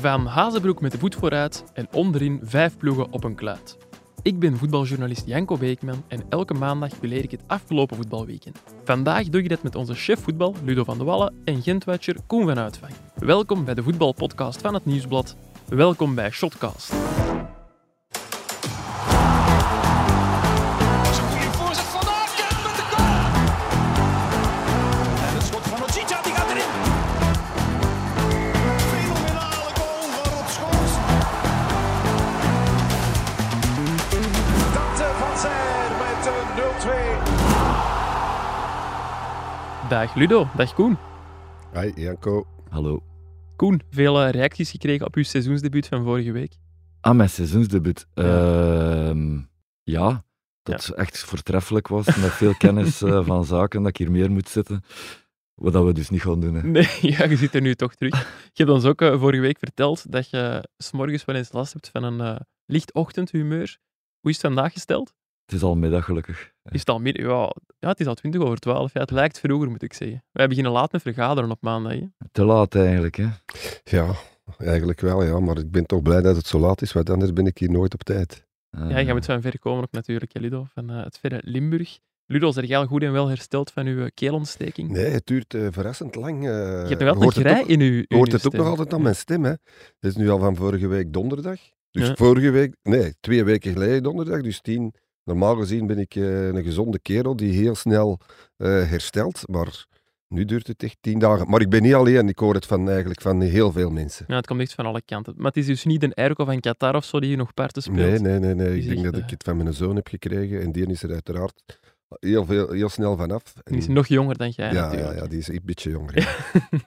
Van Hazenbroek met de voet vooruit en onderin vijf ploegen op een kluit. Ik ben voetbaljournalist Janko Beekman en elke maandag beleer ik het afgelopen voetbalweekend. Vandaag doe ik dat met onze chef voetbal Ludo van de Wallen en Gentwatcher Koen van Uitvang. Welkom bij de voetbalpodcast van het Nieuwsblad. Welkom bij Shotcast. Ludo, dag Koen. Hi, Janko. Hallo. Koen, veel eh, reacties gekregen op uw seizoensdebuut van vorige week. Ah, mijn seizoensdebuut. Ja. Ehm, ja, dat echt voortreffelijk was. Met veel kennis eh, van zaken, dat ik hier meer moet zitten. Wat dat we dus niet gaan doen. Hè. Nee, ja, je zit er nu toch terug. Je hebt ons ook eh, vorige week verteld dat je s'morgens wel eens last hebt van een eh, licht ochtendhumeur. Hoe is het vandaag gesteld? Het is al middag, gelukkig. Is het al midden? Ja, ja, het is al twintig over twaalf. Ja, het lijkt vroeger, moet ik zeggen. Wij beginnen laat met vergaderen op maandag. Hè? Te laat eigenlijk, hè. Ja, eigenlijk wel, ja. Maar ik ben toch blij dat het zo laat is, want anders ben ik hier nooit op tijd. Eh, Ja, jij moet van ver komen ook natuurlijk, hè, Ludo, van eh, het verre Limburg. Ludo, zeg jij al goed en wel hersteld van uw keelontsteking? Nee, het duurt eh, verrassend lang. eh. je hebt nog altijd hoort een het grij ook- in uw in hoort uw het ook nog altijd aan mijn stem, hè. Het is nu al van vorige week donderdag. Dus Ja. vorige week, nee, twee weken geleden donderdag, dus tien. Normaal gezien ben ik eh, een gezonde kerel die heel snel eh, herstelt, maar nu duurt het echt tien dagen. Maar ik ben niet alleen, ik hoor het van, eigenlijk van heel veel mensen. Ja, het komt echt van alle kanten. Maar het is dus niet een Erko van Qatar of zo die hier nog parten speelt. Nee, nee, nee. nee. Ik denk dat ik eh, het van mijn zoon heb gekregen en die is er uiteraard heel, veel, heel snel vanaf. En- Die is nog jonger dan jij ja, ja, die is een beetje jonger. ja.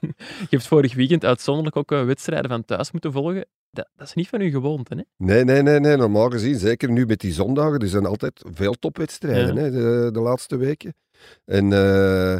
Je hebt vorig weekend uitzonderlijk ook eh, wedstrijden van thuis moeten volgen. Dat, dat is niet van uw gewoonte, hè? Nee, nee, nee, nee, normaal gezien, zeker nu met die zondagen, er zijn altijd veel topwedstrijden Ja. hè, de, de laatste weken. En eh,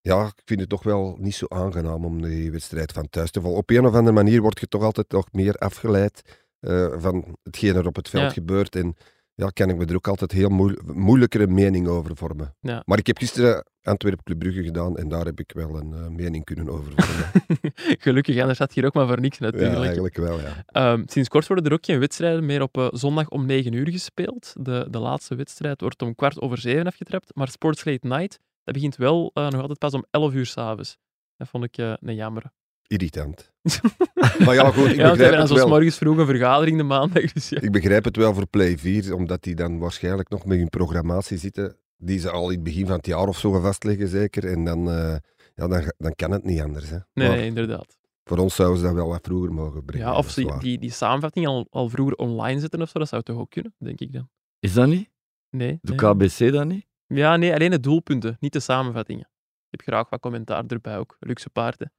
ja, ik vind het toch wel niet zo aangenaam om die wedstrijd van thuis te volgen. Op een of andere manier word je toch altijd nog meer afgeleid eh, van hetgeen er op het veld gebeurt. En ja, kan ik me er ook altijd heel moe- moeilijkere mening over vormen. Ja. Maar ik heb gisteren Antwerpen Club Brugge gedaan en daar heb ik wel een eh, mening kunnen over vormen. Gelukkig, anders je hier ook maar voor niks ja, natuurlijk. eigenlijk wel, ja. Ehm, sinds kort worden er ook geen wedstrijden meer op eh, zondag om 9 uur gespeeld. De, de laatste wedstrijd wordt om kwart over zeven afgetrapt. Maar Sports Late Night, dat begint wel eh, nog altijd pas om 11 uur s'avonds. Dat vond ik een jammer. Irritant. maar ja, goed, ik ja, begrijp het wel. morgens vroeg een vergadering de maandag. Dus ja. Ik begrijp het wel voor Play 4, omdat die dan waarschijnlijk nog met hun programmatie zitten, die ze al in het begin van het jaar of zo gaan vastleggen, zeker. En dan, eh, ja, dan, dan kan het niet anders. Hè. Nee, Maar nee, inderdaad. Voor ons zouden ze dat wel wat vroeger mogen brengen. Ja, of ze die, die samenvatting al, al vroeger online zetten of zo, dat zou toch ook kunnen, denk ik dan. Is dat niet? Nee. Doe nee. KBC dat niet? Ja, nee, alleen de doelpunten, niet de samenvattingen. Ik heb graag wat commentaar erbij ook. Luxe paarden.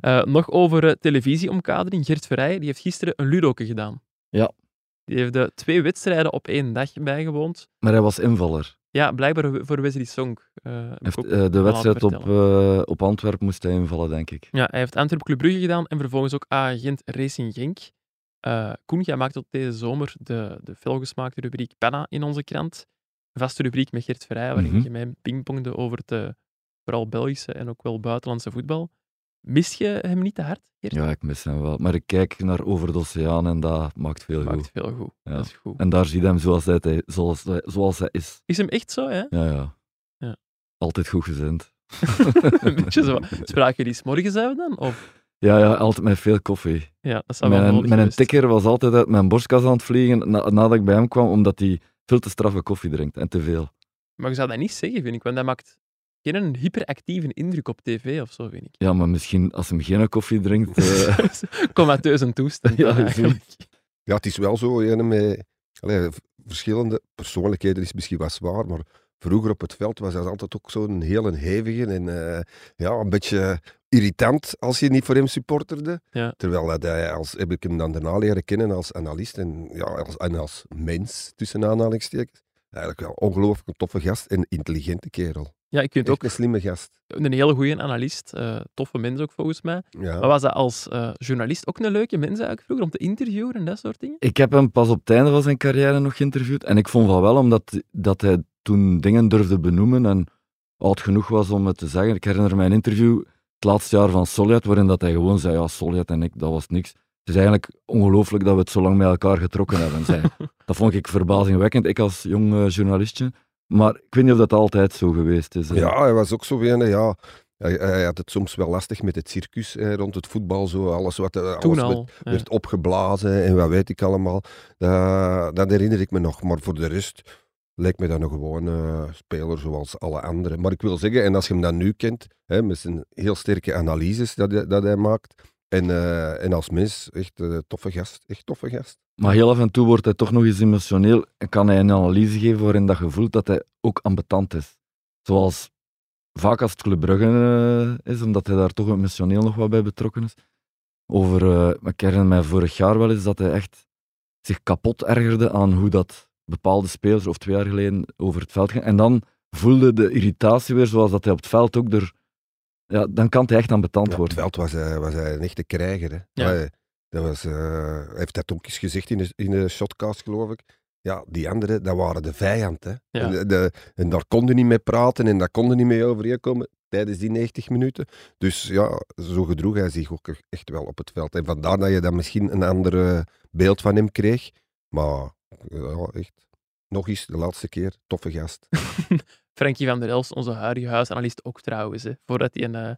Eh, nog over eh, televisieomkadering. Gert Verrij die heeft gisteren een ludoke gedaan. Ja. Die heeft de twee wedstrijden op één dag bijgewoond. Maar hij was invaller. Ja, blijkbaar voor Wesley Song. ik heeft, de wedstrijd op, eh, op Antwerpen moest hij invallen, denk ik. Ja, hij heeft Antwerp Club Brugge gedaan en vervolgens ook Agent Racing Genk. Koen, jij maakt tot deze zomer de, de felgesmaakte rubriek Penna in onze krant. Een vaste rubriek met Gert Verrij, waarin Mhm. je mij pingpongde over het vooral Belgische en ook wel buitenlandse voetbal. Mist je hem niet te hard? Ja, ik mis hem wel. Maar ik kijk naar Over de Oceaan en dat maakt veel Maakt goed. veel goed. Ja. Dat is goed. En daar zie je hem zoals hij, zoals, zoals hij is. Is hem echt zo, hè? Ja, ja. Ja. Altijd goed gezind. Een beetje zo. Spraken jullie 's morgens uit dan? Of? Ja, ja, altijd met veel koffie. Ja, dat zou wel Mijn, nodig mijn tikker was altijd uit mijn borstkas aan het vliegen na- nadat ik bij hem kwam, omdat hij veel te straffe koffie drinkt en te veel. Maar je zou dat niet zeggen, vind ik, want dat maakt geen hyperactieve indruk op tv of zo, vind ik. Ja, maar misschien als hij geen koffie drinkt. eh, Comateus een toestand. Ja, eigenlijk. Het is wel zo, ene met allee, verschillende persoonlijkheden is misschien wat zwaar, maar vroeger op het veld was hij altijd ook zo'n heel hevige en eh, ja, een beetje irritant als je niet voor hem supporterde. Ja. Terwijl dat hij, als, heb ik hem dan daarna leren kennen als analist en, ja, als, en als mens, tussen aanhalingstekens. Eigenlijk wel ongelooflijk een toffe gast en intelligente kerel. Ja, ik vind Echt ook een slimme gast. een hele goede analist. eh, toffe mens ook, volgens mij. Ja. Maar was dat als eh, journalist ook een leuke mens eigenlijk vroeger, om te interviewen en dat soort dingen? ik heb hem pas op het einde van zijn carrière nog geïnterviewd. En ik vond van wel, omdat dat hij toen dingen durfde benoemen en oud genoeg was om het te zeggen. Ik herinner me een interview het laatste jaar van Solid, waarin dat hij gewoon zei, ja, Solid en ik, dat was niks. Het is eigenlijk ongelooflijk dat we het zo lang met elkaar getrokken hebben. Zij. dat vond ik verbazingwekkend, ik als jong eh, journalistje. Maar ik weet niet of dat altijd zo geweest is. hè. Ja, hij was ook zo weer, ja. Hij, hij had het soms wel lastig met het circus eh, rond het voetbal. Zo, alles wat eh, alles Toen werd- al. ja. werd opgeblazen en wat weet ik allemaal. Dat, dat herinner ik me nog. Maar voor de rest lijkt me dat een gewone speler zoals alle anderen. Maar ik wil zeggen, en als je hem dan nu kent, hè, met zijn heel sterke analyses dat hij, dat hij maakt. En, eh, en als mens, echt een toffe gast. Echt toffe gast. Maar heel af en toe wordt hij toch nog eens emotioneel en kan hij een analyse geven waarin dat je voelt dat hij ook ambetant is. Zoals vaak als het Club Brugge eh, is, omdat hij daar toch emotioneel nog wat bij betrokken is. Over, eh, ik herinner mij vorig jaar wel eens dat hij echt zich kapot ergerde aan hoe dat bepaalde spelers, of twee jaar geleden, over het veld ging. En dan voelde de irritatie weer, zoals dat hij op het veld ook er... Ja, dan kan hij echt ambetant Ja, op het worden. veld was hij, was hij een echte krijger. Hè. Ja. Hij, dat was, eh, hij heeft dat ook eens gezegd in de, in de shotcast, geloof ik. Ja, die anderen, dat waren de vijand. Hè. Ja. En, de- de- en daar konden niet mee praten en daar konden niet mee overeenkomen tijdens die 90 minuten. Dus ja, zo gedroeg hij zich ook echt wel op het veld. En vandaar dat je dan misschien een ander eh, beeld van hem kreeg. Maar ja, echt, nog eens, de laatste keer, toffe gast. Frankie van der Elst, onze huidige huisanalist, ook trouwens. Hè, voordat hij een, eh,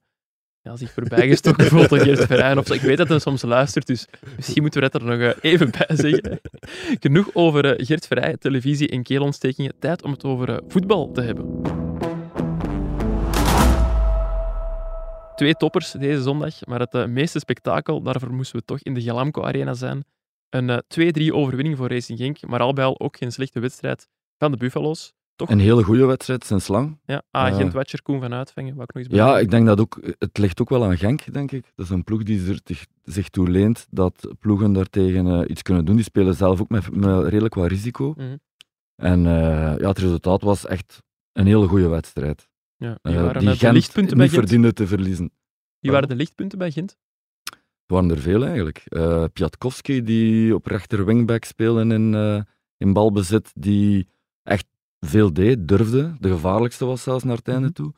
ja, zich voorbijgestoken voelt door Geert Verheyen. Of zo. Ik weet dat hij soms luistert, dus misschien moeten we dat er nog eh, even bij zeggen. Genoeg over eh, Geert televisie en keelontstekingen. Tijd om het over voetbal te hebben. Twee toppers deze zondag, maar het meeste spektakel, daarvoor moesten we toch in de Galamco Arena zijn. Een eh, 2-3 overwinning voor Racing Genk, maar al bij al ook geen slechte wedstrijd van de Buffalo's. Een hele goede wedstrijd sinds lang. Ja, agent Watcher Koen van wou ik nog eens Ja, ik denk dat ook, het ligt ook wel aan Genk, denk ik. Dat is een ploeg die er zich- zich toe leent dat ploegen daartegen eh, iets kunnen doen. Die spelen zelf ook met, met redelijk wat risico. Mhm. En eh, ja, het resultaat was echt een hele goede wedstrijd. Ja, Eh, die waren die eh, de Gent lichtpunten bij niet Gent. verdiende te verliezen. Die waren de lichtpunten bij Gent. Het waren er veel eigenlijk. Eh Piatkowski, die op rechter wingback speelde in, eh, in balbezit, die veel deed, durfde. De gevaarlijkste was zelfs naar het einde Mhm. toe.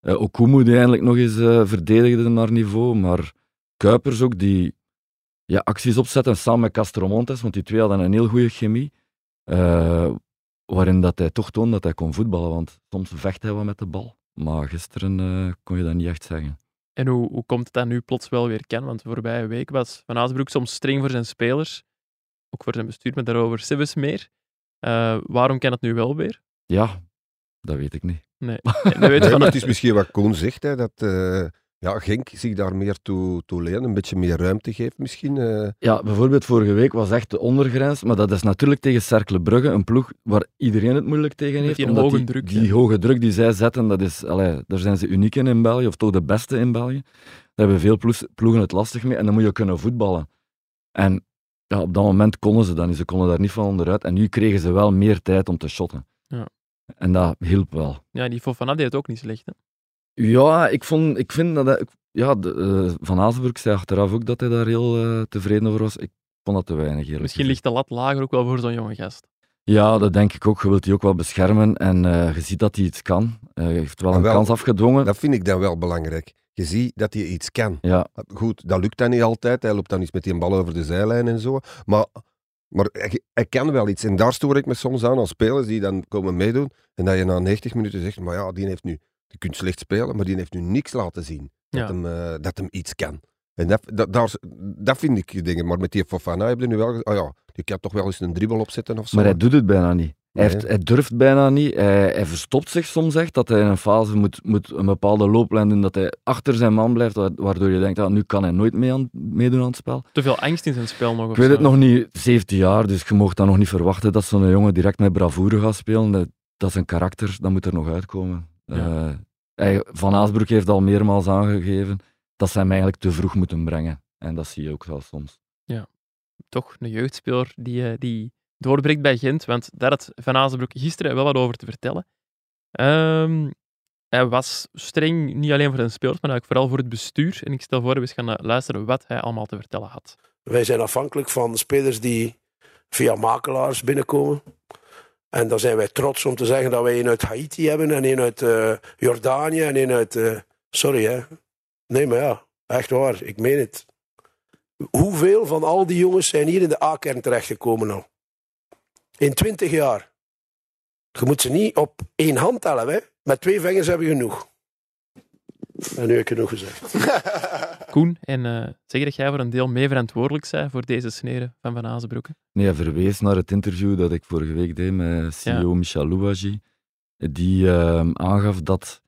Eh Okumu, die eindelijk nog eens eh, verdedigde naar niveau. Maar Kuipers ook, die ja, acties opzetten samen met Castromontes, want die twee hadden een heel goede chemie. eh, waarin dat hij toch toonde dat hij kon voetballen, want soms vecht hij wat met de bal. Maar gisteren kon je dat niet echt zeggen. En hoe, hoe komt het dat nu plots wel weer kan? Want de voorbije week was Van Azenbroek soms streng voor zijn spelers. Ook voor zijn bestuur, maar daarover Sivus meer. Eh, waarom kan het nu wel weer? Ja, dat weet ik niet. Nee. Dan weet Nee, van, maar het is misschien wat Koen zegt, hè, dat eh, ja, Genk zich daar meer toe, toe leent, een beetje meer ruimte geeft misschien. eh. Ja, bijvoorbeeld vorige week was echt de ondergrens, maar dat is natuurlijk tegen Cercle Brugge, een ploeg waar iedereen het moeilijk tegen heeft. die omdat hoge die, druk, Die ja. hoge druk die zij zetten, dat is, allee, daar zijn ze uniek in in België, of toch de beste in België. Daar hebben veel ploegen het lastig mee en dan moet je kunnen voetballen. En ja, op dat moment konden ze dat niet, ze konden daar niet van onderuit. En nu kregen ze wel meer tijd om te shotten. Ja. En dat hielp wel. ja, die Fofana deed het ook niet slecht. Hè? Ja, ik, vond, ik vind dat hij, ja, de, eh, Van Azenburg zei achteraf ook dat hij daar heel eh, tevreden over was. Ik vond dat te weinig. eerlijk Misschien ligt de lat lager ook wel voor zo'n jonge gast. Ja, dat denk ik ook. Je wilt die ook wel beschermen en eh, je ziet dat hij iets kan. Eh, Hij heeft wel een wel, kans afgedwongen. Dat vind ik dan wel belangrijk. Je ziet dat hij iets kan. Ja, Goed, dat lukt dan niet altijd. Hij loopt dan eens met die bal over de zijlijn en zo. Maar, maar hij, hij kan wel iets. En daar stoor ik me soms aan als spelers die dan komen meedoen. En dat je na 90 minuten zegt, maar ja, die heeft nu... Je kunt slecht spelen, maar die heeft nu niks laten zien. Dat, Ja. hem, eh, dat hem iets kan. En dat, dat, daar, dat vind ik dingen. Maar met die Fofana heb je nu wel... gezegd, Oh ja, die kan toch wel eens een dribbel opzetten of zo. maar hij doet het bijna niet. Hij, heeft, hij durft bijna niet. Hij, hij verstopt zich soms echt. Dat hij in een fase moet, moet een bepaalde looplijn doen. Dat hij achter zijn man blijft. wa- Waardoor je denkt, ah, nu kan hij nooit mee aan, meedoen aan het spel. Te veel angst in zijn spel nog. Ik weet zo. het nog niet. 17 jaar, dus je mocht dan nog niet verwachten dat zo'n jongen direct met bravoure gaat spelen. Dat, dat is een karakter, dat moet er nog uitkomen. Ja. Eh, hij, Van Aasbroek heeft al meermaals aangegeven dat ze hem eigenlijk te vroeg moeten brengen. En dat zie je ook wel soms. Toch een jeugdspeler die, eh, die doorbreekt bij Gent. Want daar had Van Azenbroek gisteren wel wat over te vertellen. Ehm, hij was streng, niet alleen voor zijn spelers, maar eigenlijk vooral voor het bestuur. En ik stel voor dat we eens gaan eh, luisteren wat hij allemaal te vertellen had. Wij zijn afhankelijk van spelers die via makelaars binnenkomen. En dan zijn wij trots om te zeggen dat wij een uit Haiti hebben en een uit eh, Jordanië en een uit... eh, sorry hè. Nee, maar ja, echt waar, ik meen het. Hoeveel van al die jongens zijn hier in de A-kern terechtgekomen al? In 20 jaar. Je moet ze niet op één hand tellen. Hè? Met twee vingers hebben we genoeg. En nu heb ik genoeg gezegd. Koen, en eh, zeg je dat jij voor een deel mee verantwoordelijk bent voor deze sneren van Van Azenbroeke? Nee, verwees naar het interview dat ik vorige week deed met CEO Michel Louagie. Die ehm, aangaf dat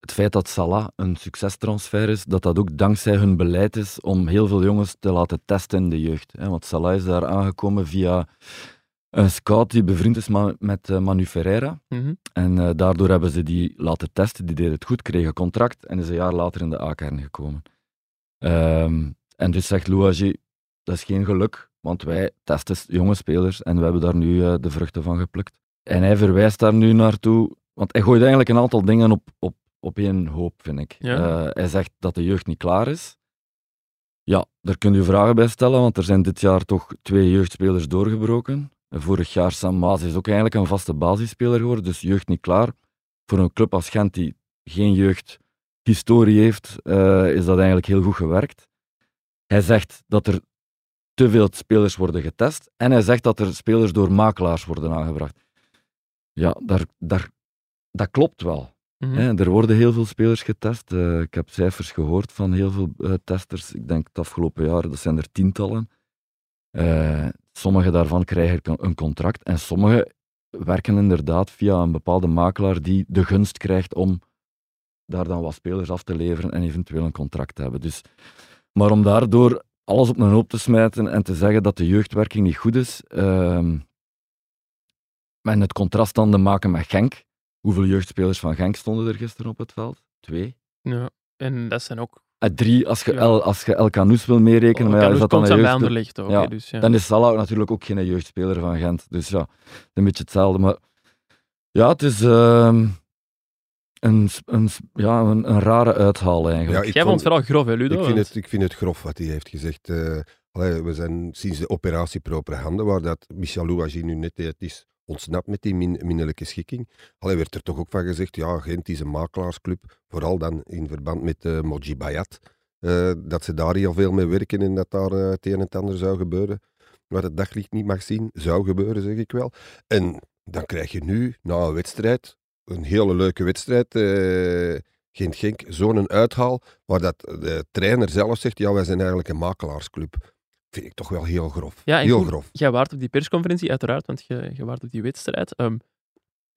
het feit dat Salah een succestransfer is, dat dat ook dankzij hun beleid is om heel veel jongens te laten testen in de jeugd. Hè. Want Salah is daar aangekomen via een scout die bevriend is met eh, Manu Ferreira. Mhm. En eh, daardoor hebben ze die laten testen, die deed het goed, kreeg een contract en is een jaar later in de A-kern gekomen. Ehm, en dus zegt Louagie, dat is geen geluk, want wij testen jonge spelers en we hebben daar nu eh, de vruchten van geplukt. En hij verwijst daar nu naartoe, want hij gooit eigenlijk een aantal dingen op, op, op één hoop, vind ik. Ja. Hij zegt dat de jeugd niet klaar is. Ja, daar kun je vragen bij stellen, want er zijn dit jaar toch twee jeugdspelers doorgebroken. Vorig jaar Sam Maas is ook eigenlijk een vaste basisspeler geworden, dus jeugd niet klaar. Voor een club als Gent die geen jeugdhistorie heeft, eh, is dat eigenlijk heel goed gewerkt. Hij zegt dat er te veel spelers worden getest en hij zegt dat er spelers door makelaars worden aangebracht. Ja, daar, daar, dat klopt wel. Mhm. Hè, er worden heel veel spelers getest. Eh, ik heb cijfers gehoord van heel veel eh, testers. Ik denk het afgelopen jaar, dat zijn er tientallen. Eh, sommige daarvan krijgen een- contract en sommige werken inderdaad via een bepaalde makelaar die de gunst krijgt om daar dan wat spelers af te leveren en eventueel een contract te hebben. Dus, maar om daardoor alles op een hoop te smijten en te zeggen dat de jeugdwerking niet goed is, en het contrast dan te maken met Genk, Hoeveel jeugdspelers van Genk stonden er gisteren op het veld? Twee. Ja. En dat zijn ook... Eh, drie, als je, Ja. El, als je El Canoes wil meerekenen, maar ja, is dat dan komt een jeugd... Ja. Dus, ja. Dan is Salah natuurlijk ook geen jeugdspeler van Gent. Dus ja, een beetje hetzelfde. Maar ja, het is ehm, een, een, ja, een, een rare uithaal eigenlijk. Ja, ik Jij vond het vooral grof, hè, Ludo? Ik vind, het, ik vind het grof wat hij heeft gezegd. Eh, allee, we zijn sinds de operatie Propaganda, waar dat Michel Louagie nu net het is ontsnapt met die min, minnelijke schikking. Allee, werd er toch ook van gezegd, ja, Gent is een makelaarsclub, vooral dan in verband met uh, Moji Bayat, eh, dat ze daar heel veel mee werken en dat daar eh, het een en het ander zou gebeuren. Wat het daglicht niet mag zien, zou gebeuren, zeg ik wel. En dan krijg je nu, na een wedstrijd, een hele leuke wedstrijd, eh, Gent-Genk, zo'n uithaal, waar dat de trainer zelf zegt, ja, wij zijn eigenlijk een makelaarsclub. Vind ik toch wel heel grof. Ja, heel grof. Jij waart op die persconferentie, uiteraard, want je, je waart op die wedstrijd. Ehm,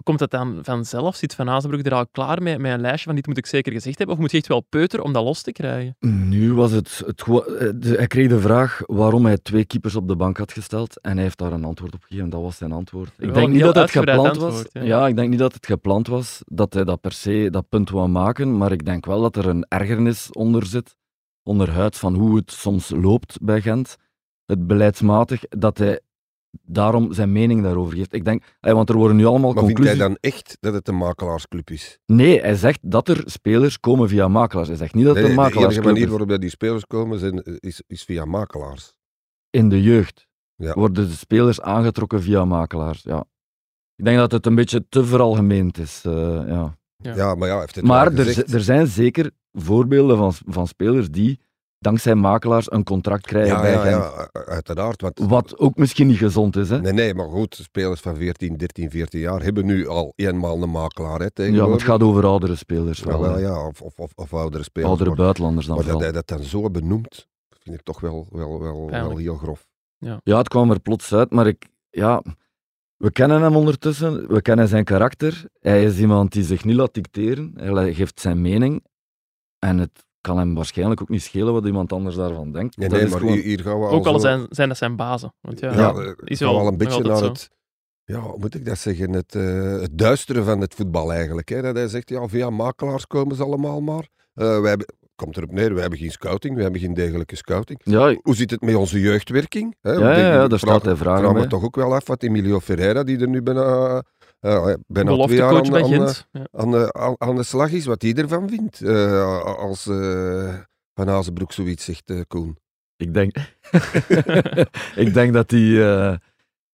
komt dat dan vanzelf? Zit Van Azenbroek er al klaar mee, met een lijstje van dit moet ik zeker gezegd hebben? Of moet je echt wel peuteren om dat los te krijgen? Nu was het, het eh, hij kreeg de vraag waarom hij twee keepers op de bank had gesteld en hij heeft daar een antwoord op gegeven. Dat was zijn antwoord. Ik Wel denk niet dat het gepland was. Ja, ik denk niet dat het gepland was dat hij dat per se dat punt wou maken, maar ik denk wel dat er een ergernis onder zit, onderhuid van hoe het soms loopt bij Gent. Het beleidsmatig, dat hij daarom zijn mening daarover geeft. Ik denk, want er worden nu allemaal Maar vindt conclusies. hij dan echt dat het een makelaarsclub is? Nee, hij zegt dat er spelers komen via makelaars. Hij zegt niet dat Nee, het een de enige makelaarsclub manier is. waarop die spelers komen zijn, is, is via makelaars. in de jeugd Ja. worden de spelers aangetrokken via makelaars. Ja. Ik denk dat het een beetje te veralgemeend is. eh, ja. Ja. Ja, maar ja, heeft het Maar er, er zijn zeker voorbeelden van, van spelers die dankzij makelaars een contract krijgen ja, bij ja, Gent. ja, uiteraard. Want, Wat ook misschien niet gezond is. Hè? Nee, nee, maar goed, spelers van 14, 13, 14 jaar hebben nu al eenmaal een makelaar. Hè, ja, tegenwoordig. het gaat over oudere spelers. Ja, Wel, ja, of, of, of, of oudere spelers. Oudere maar buitenlanders dan maar dat hij dat dan zo benoemt, vind ik toch wel, wel, wel, wel heel grof. Ja, het kwam er plots uit, maar ik, ja, we kennen hem ondertussen, we kennen zijn karakter. Hij is iemand die zich niet laat dicteren, hij geeft zijn mening. En het kan hem waarschijnlijk ook niet schelen wat iemand anders daarvan denkt. Nee, Dat nee, is maar gewoon- hier, gaan we Ook al zijn, zijn dat zijn bazen. Want ja, Ja, Ja, eh, is wel al een beetje naar zo. het, ja, hoe moet ik dat zeggen, het, eh, het duisteren van het voetbal eigenlijk. Hè? Dat hij zegt, ja, via makelaars komen ze allemaal maar. Eh wij hebben, komt erop neer, we hebben geen scouting, we hebben geen degelijke scouting. Ja, Hoe zit het met onze jeugdwerking? Hè? ja, ik ja, daar staat hij vragen vraag me toch ook wel af wat Emilio Ferreira, die er nu bijna, eh, bijna twee jaar aan, bij aan. Ja. aan, de, aan, aan de slag is, wat hij ervan vindt. eh, als eh, Van Azenbroek zoiets zegt, eh, Koen. ik denk, ik denk dat hij, eh,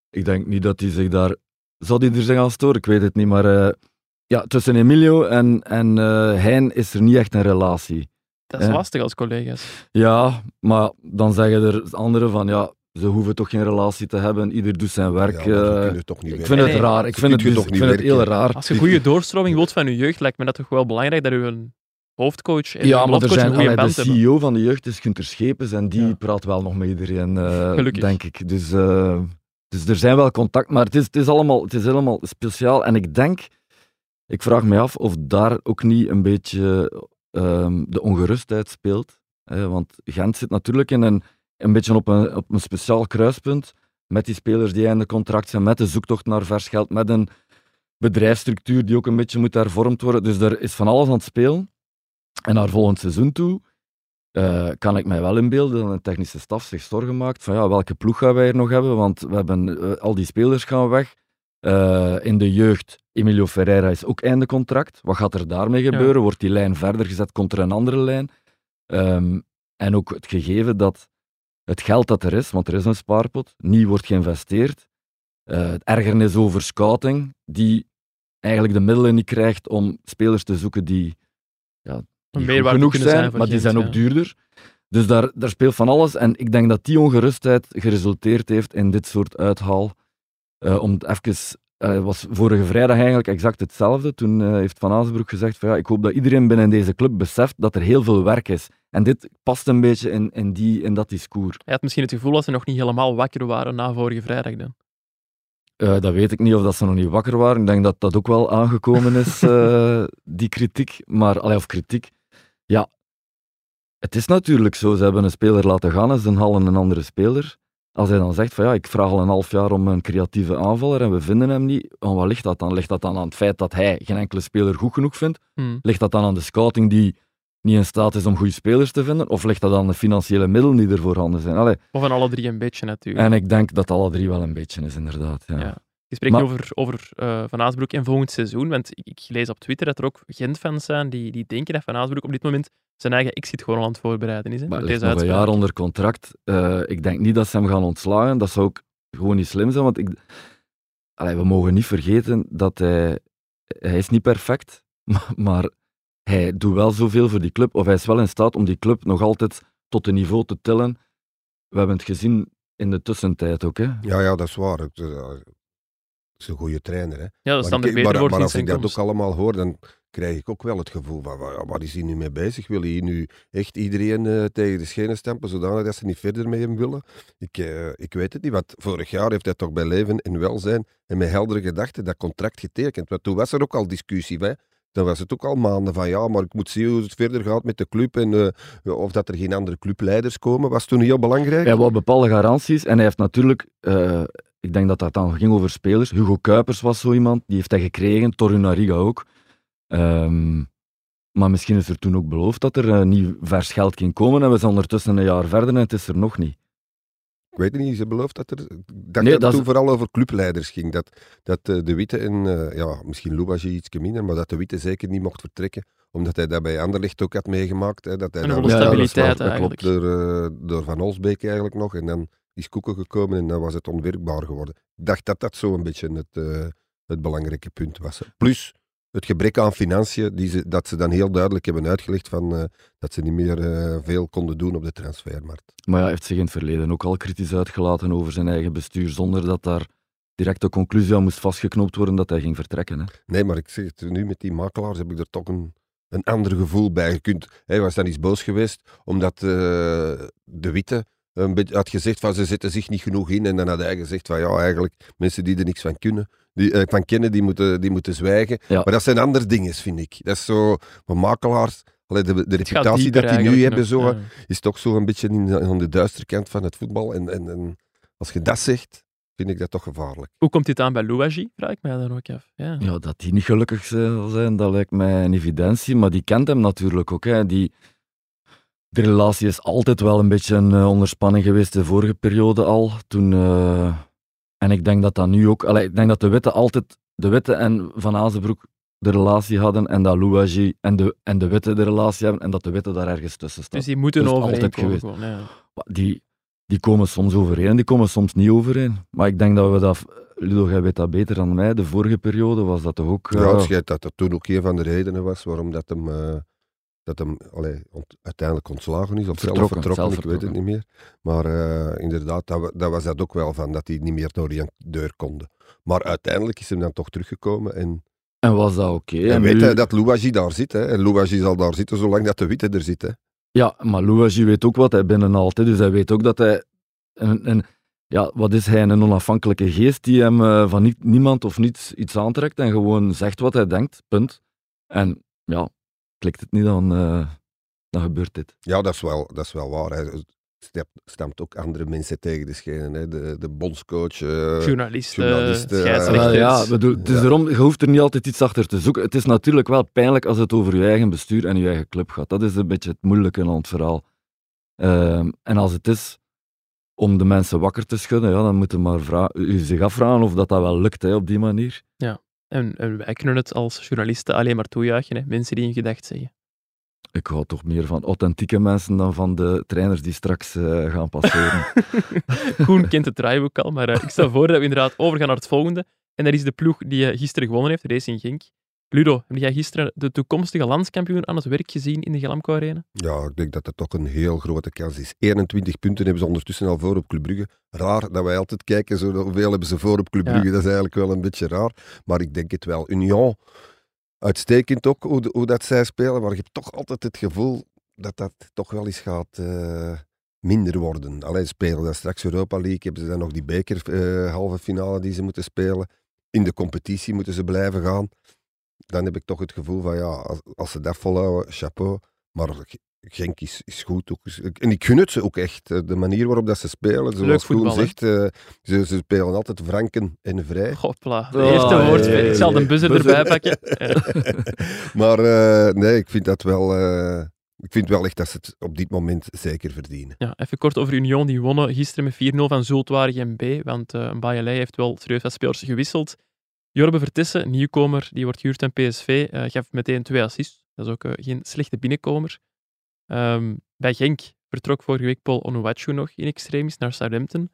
ik denk niet dat hij zich daar, zou hij er zich aan storen? Ik weet het niet, maar eh, ja, tussen Emilio en, en eh, Hein is er niet echt een relatie. Dat is Ja. lastig als collega's. Ja, maar dan zeggen er anderen van ja, ze hoeven toch geen relatie te hebben, ieder doet zijn werk. Ja, maar zo eh, ik vind het raar, ik vind het, dus- toch ik vind het heel raar. Als je goede doorstroming wilt van je jeugd, lijkt me dat toch wel belangrijk dat je een hoofdcoach en Ja, een maar er zijn, allee, de hebben. CEO van de jeugd is Gunter Schepens en die Ja. praat wel nog met iedereen, eh, Gelukkig. denk ik. Dus, eh, dus er zijn wel contact, maar het is, het, is allemaal, het is helemaal speciaal. En ik denk, ik vraag me af of daar ook niet een beetje ehm, de ongerustheid speelt. Hè, want Gent zit natuurlijk in een, een beetje op een, op een speciaal kruispunt met die spelers die einde contract zijn, met de zoektocht naar vers geld, met een bedrijfsstructuur die ook een beetje moet hervormd worden. Dus er is van alles aan het spelen. En naar volgend seizoen toe eh, kan ik mij wel inbeelden dat een technische staf zich zorgen maakt van ja, welke ploeg gaan wij hier nog hebben, want we hebben, eh, al die spelers gaan weg. Eh, in de jeugd, Emilio Ferreira is ook einde contract. Wat gaat er daarmee gebeuren? Wordt die lijn verder gezet? Komt er een andere lijn? Ehm, en ook het gegeven dat het geld dat er is, want er is een spaarpot, niet wordt geïnvesteerd. Eh, het ergernis over scouting, die eigenlijk de middelen niet krijgt om spelers te zoeken die meerwaarde genoeg zijn, maar die zijn ja. ook duurder. Dus daar, daar speelt van alles. En ik denk dat die ongerustheid geresulteerd heeft in dit soort uithaal. Eh, om het even, eh, was vorige vrijdag eigenlijk exact hetzelfde. Toen eh, heeft Van Azenbroek gezegd van ja, ik hoop dat iedereen binnen deze club beseft dat er heel veel werk is. En dit past een beetje in, in, die, in dat discours. Hij had misschien het gevoel dat ze nog niet helemaal wakker waren na vorige vrijdag dan. Dat weet ik niet of dat ze nog niet wakker waren. Ik denk dat dat ook wel aangekomen is, die kritiek. Maar, allee, of kritiek. Ja, het is natuurlijk zo. Ze hebben een speler laten gaan en ze halen een andere speler. Als hij dan zegt van ja, ik vraag al een half jaar om een creatieve aanvaller en we vinden hem niet, aan wat ligt dat dan? Ligt dat dan aan het feit dat hij geen enkele speler goed genoeg vindt? Hmm. Ligt dat dan aan de scouting die niet in staat is om goede spelers te vinden? Of ligt dat aan de financiële middelen die er voorhanden zijn? Allee, Of aan alle drie een beetje natuurlijk. en ik denk dat alle drie wel een beetje is, inderdaad. Ja. Ja. Je spreekt Maar- nu over, over eh, Van Aasbroek en volgend seizoen, want ik, ik lees op Twitter dat er ook Gent-fans zijn die, die denken dat Van Aasbroek op dit moment zijn eigen exit gewoon aan het voorbereiden is. Hè, Maar met deze nog een jaar onder contract. Eh, ik denk niet dat ze hem gaan ontslagen. Dat zou ook gewoon niet slim zijn, want ik, Allee, we mogen niet vergeten dat hij... Hij is niet perfect, maar, maar hij doet wel zoveel voor die club, of hij is wel in staat om die club nog altijd tot een niveau te tillen. We hebben het gezien in de tussentijd ook. Hè. Ja, ja, dat is waar. Is, een goede trainer. Hè. Ja, dat is dan Maar, de ik- beter maar, wordt maar in als ik dat ook allemaal hoor, dan krijg ik ook wel het gevoel van, wa- waar is hij nu mee bezig? Wil hij nu echt iedereen eh, tegen de schenen stempen, zodanig dat ze niet verder met hem willen? Ik, eh, ik weet het niet, want vorig jaar heeft hij toch bij Leven en Welzijn en met heldere gedachten dat contract getekend. Want toen was er ook al discussie bij. Dan was het ook al maanden van ja, maar ik moet zien hoe het verder gaat met de club en eh, of dat er geen andere clubleiders komen, was toen heel belangrijk. Hij wou bepaalde garanties en hij heeft natuurlijk, eh, ik denk dat dat dan ging over spelers. Hugo Kuipers was zo iemand, die heeft hij gekregen, Torunariga ook. Ehm, maar misschien is er toen ook beloofd dat er eh, nieuw vers geld ging komen en we zijn ondertussen een jaar verder en het is er nog niet. Ik weet het niet, ze belooft dat er. Nee, dat dat het is- toen vooral over clubleiders ging. Dat, dat eh, de Witte en, eh, ja, misschien Louwagie iets minder, maar dat de Witte zeker niet mocht vertrekken. Omdat hij dat bij Anderlecht ook had meegemaakt. Hè, dat hij En dan- Ja, dat stabiliteit dat eigenlijk. klopt, door, eh, door Van Olsbeek eigenlijk nog. En dan is Koeken gekomen en dan was het onwerkbaar geworden. Ik dacht dat dat zo een beetje het, eh, het belangrijke punt was. Plus het gebrek aan financiën, die ze, dat ze dan heel duidelijk hebben uitgelegd van, eh, dat ze niet meer eh, veel konden doen op de transfermarkt. Maar ja, hij heeft zich in het verleden ook al kritisch uitgelaten over zijn eigen bestuur, zonder dat daar direct de conclusie aan moest vastgeknoopt worden dat hij ging vertrekken. Hè. Nee, maar ik zeg het, nu met die makelaars heb ik er toch een, een ander gevoel bij. Je kunt, hij was dan eens boos geweest, omdat de Witte een beetje had gezegd van ze zetten zich niet genoeg in. En dan had hij gezegd van ja, eigenlijk mensen die er niks van kunnen, die, eh, van kennen, die moeten, die moeten zwijgen. Ja. Maar dat zijn andere dingen, vind ik. Dat is zo, maar makelaars, allee, de, reputatie dat die nu hebben, nog, zo, ja. is toch zo een beetje in, aan de duistere kant van het voetbal. En, en, en als je dat zegt, vind ik dat toch gevaarlijk. Hoe komt dit aan bij Louagie? Vraag ik mij dan ook af. Ja. Ja, dat die niet gelukkig zal zijn, dat lijkt mij een evidentie. Maar die kent hem natuurlijk ook. Hè. Die, de relatie is altijd wel een beetje een eh, onderspanning geweest de vorige periode al. Toen, eh, en ik denk dat dat nu ook... Allee, ik denk dat de Witte altijd... De Witte en Van Azenbroek de relatie hadden en dat Louagie en de, en de Witte de relatie hebben en dat de Witte daar ergens tussen staat. Dus die moeten overeenkomen. gewoon, ja. Die, die komen soms overeen en die komen soms niet overeen. Maar ik denk dat we dat... Ludo, jij weet dat beter dan mij. De vorige periode was dat toch ook... Ja, eh, het schijnt dat dat toen ook een van de redenen was waarom dat hem eh, dat hem allee, ont- uiteindelijk ontslagen is, of zelf Vertrokken, vertrokken, zelf ik weet het niet meer. Maar eh, inderdaad, dat, dat was dat ook wel van, dat hij niet meer door die deur konden. Maar uiteindelijk is hij dan toch teruggekomen en, En was dat oké? en En weet nu- hij dat Louagie daar zit. Hè. En Louagie zal daar zitten zolang dat de witte er zit. Hè. Ja, maar Louagie weet ook wat hij binnenhaalt. hè. Dus hij weet ook dat hij... Een, een, ja, wat is hij? Een onafhankelijke geest die hem eh, van niet, niemand of niets iets aantrekt en gewoon zegt wat hij denkt. Punt. En ja, klikt het niet, dan, eh, dan gebeurt dit. Ja, dat is wel, dat is wel waar. Hij stemt, stemt ook andere mensen tegen de schenen. Hè. De, de bondscoach. eh, Journalisten, journalisten, scheidsrechters. Wel, ja, bedoel, het is Ja. erom, je hoeft er niet altijd iets achter te zoeken. Het is natuurlijk wel pijnlijk als het over je eigen bestuur en je eigen club gaat. Dat is een beetje het moeilijke aan het verhaal. Ehm, en als het is om de mensen wakker te schudden, ja, dan moet je maar u zich afvragen of dat, dat wel lukt hè, op die manier. En, en wij kunnen het als journalisten alleen maar toejuichen. Hè. Mensen die een gedacht zeggen. Ik hou toch meer van authentieke mensen dan van de trainers die straks eh, gaan passeren. Koen kent het draaiboek al, maar eh, ik stel voor dat we inderdaad overgaan naar het volgende. En dat is de ploeg die eh, gisteren gewonnen heeft, Racing Genk. Ludo, heb jij gisteren de toekomstige landskampioen aan het werk gezien in de Glamco Arena? Ja, ik denk dat het toch een heel grote kans is. 21 punten hebben ze ondertussen al voor op Club Brugge. Raar dat wij altijd kijken, zo, hoeveel hebben ze voor op Club Ja. Brugge. Dat is eigenlijk wel een beetje raar. Maar ik denk het wel. Union, uitstekend ook hoe, hoe dat zij spelen. Maar je hebt toch altijd het gevoel dat dat toch wel eens gaat eh, minder worden. Alleen spelen dan straks Europa League. Hebben ze dan nog die beker eh, halve finale die ze moeten spelen. In de competitie moeten ze blijven gaan. Dan heb ik toch het gevoel van ja, als, als ze dat volhouden, chapeau. Maar Genk is, is goed. Ook. En ik gun het ze ook echt. eh, De manier waarop dat ze spelen. Zoals Koen zegt, eh, ze, ze spelen altijd franken en vrij. Hopla, de Oh, eerste ja, woordspeling. ja, Ik zal de buzzer Buzzer. erbij pakken. Maar eh, nee, ik vind dat wel... eh, ik vind wel echt dat ze het op dit moment zeker verdienen. Ja, even kort over Union. Die wonnen gisteren met 4-0 van Zultwaardig B. Want eh Bayelij heeft wel serieus wat spelers gewisseld. Jorbe Vertessen, nieuwkomer, die wordt gehuurd aan PSV, eh, gaf meteen twee assists. Dat is ook eh, geen slechte binnenkomer. Ehm, bij Genk vertrok vorige week Paul Onuachu nog in extremis naar Southampton.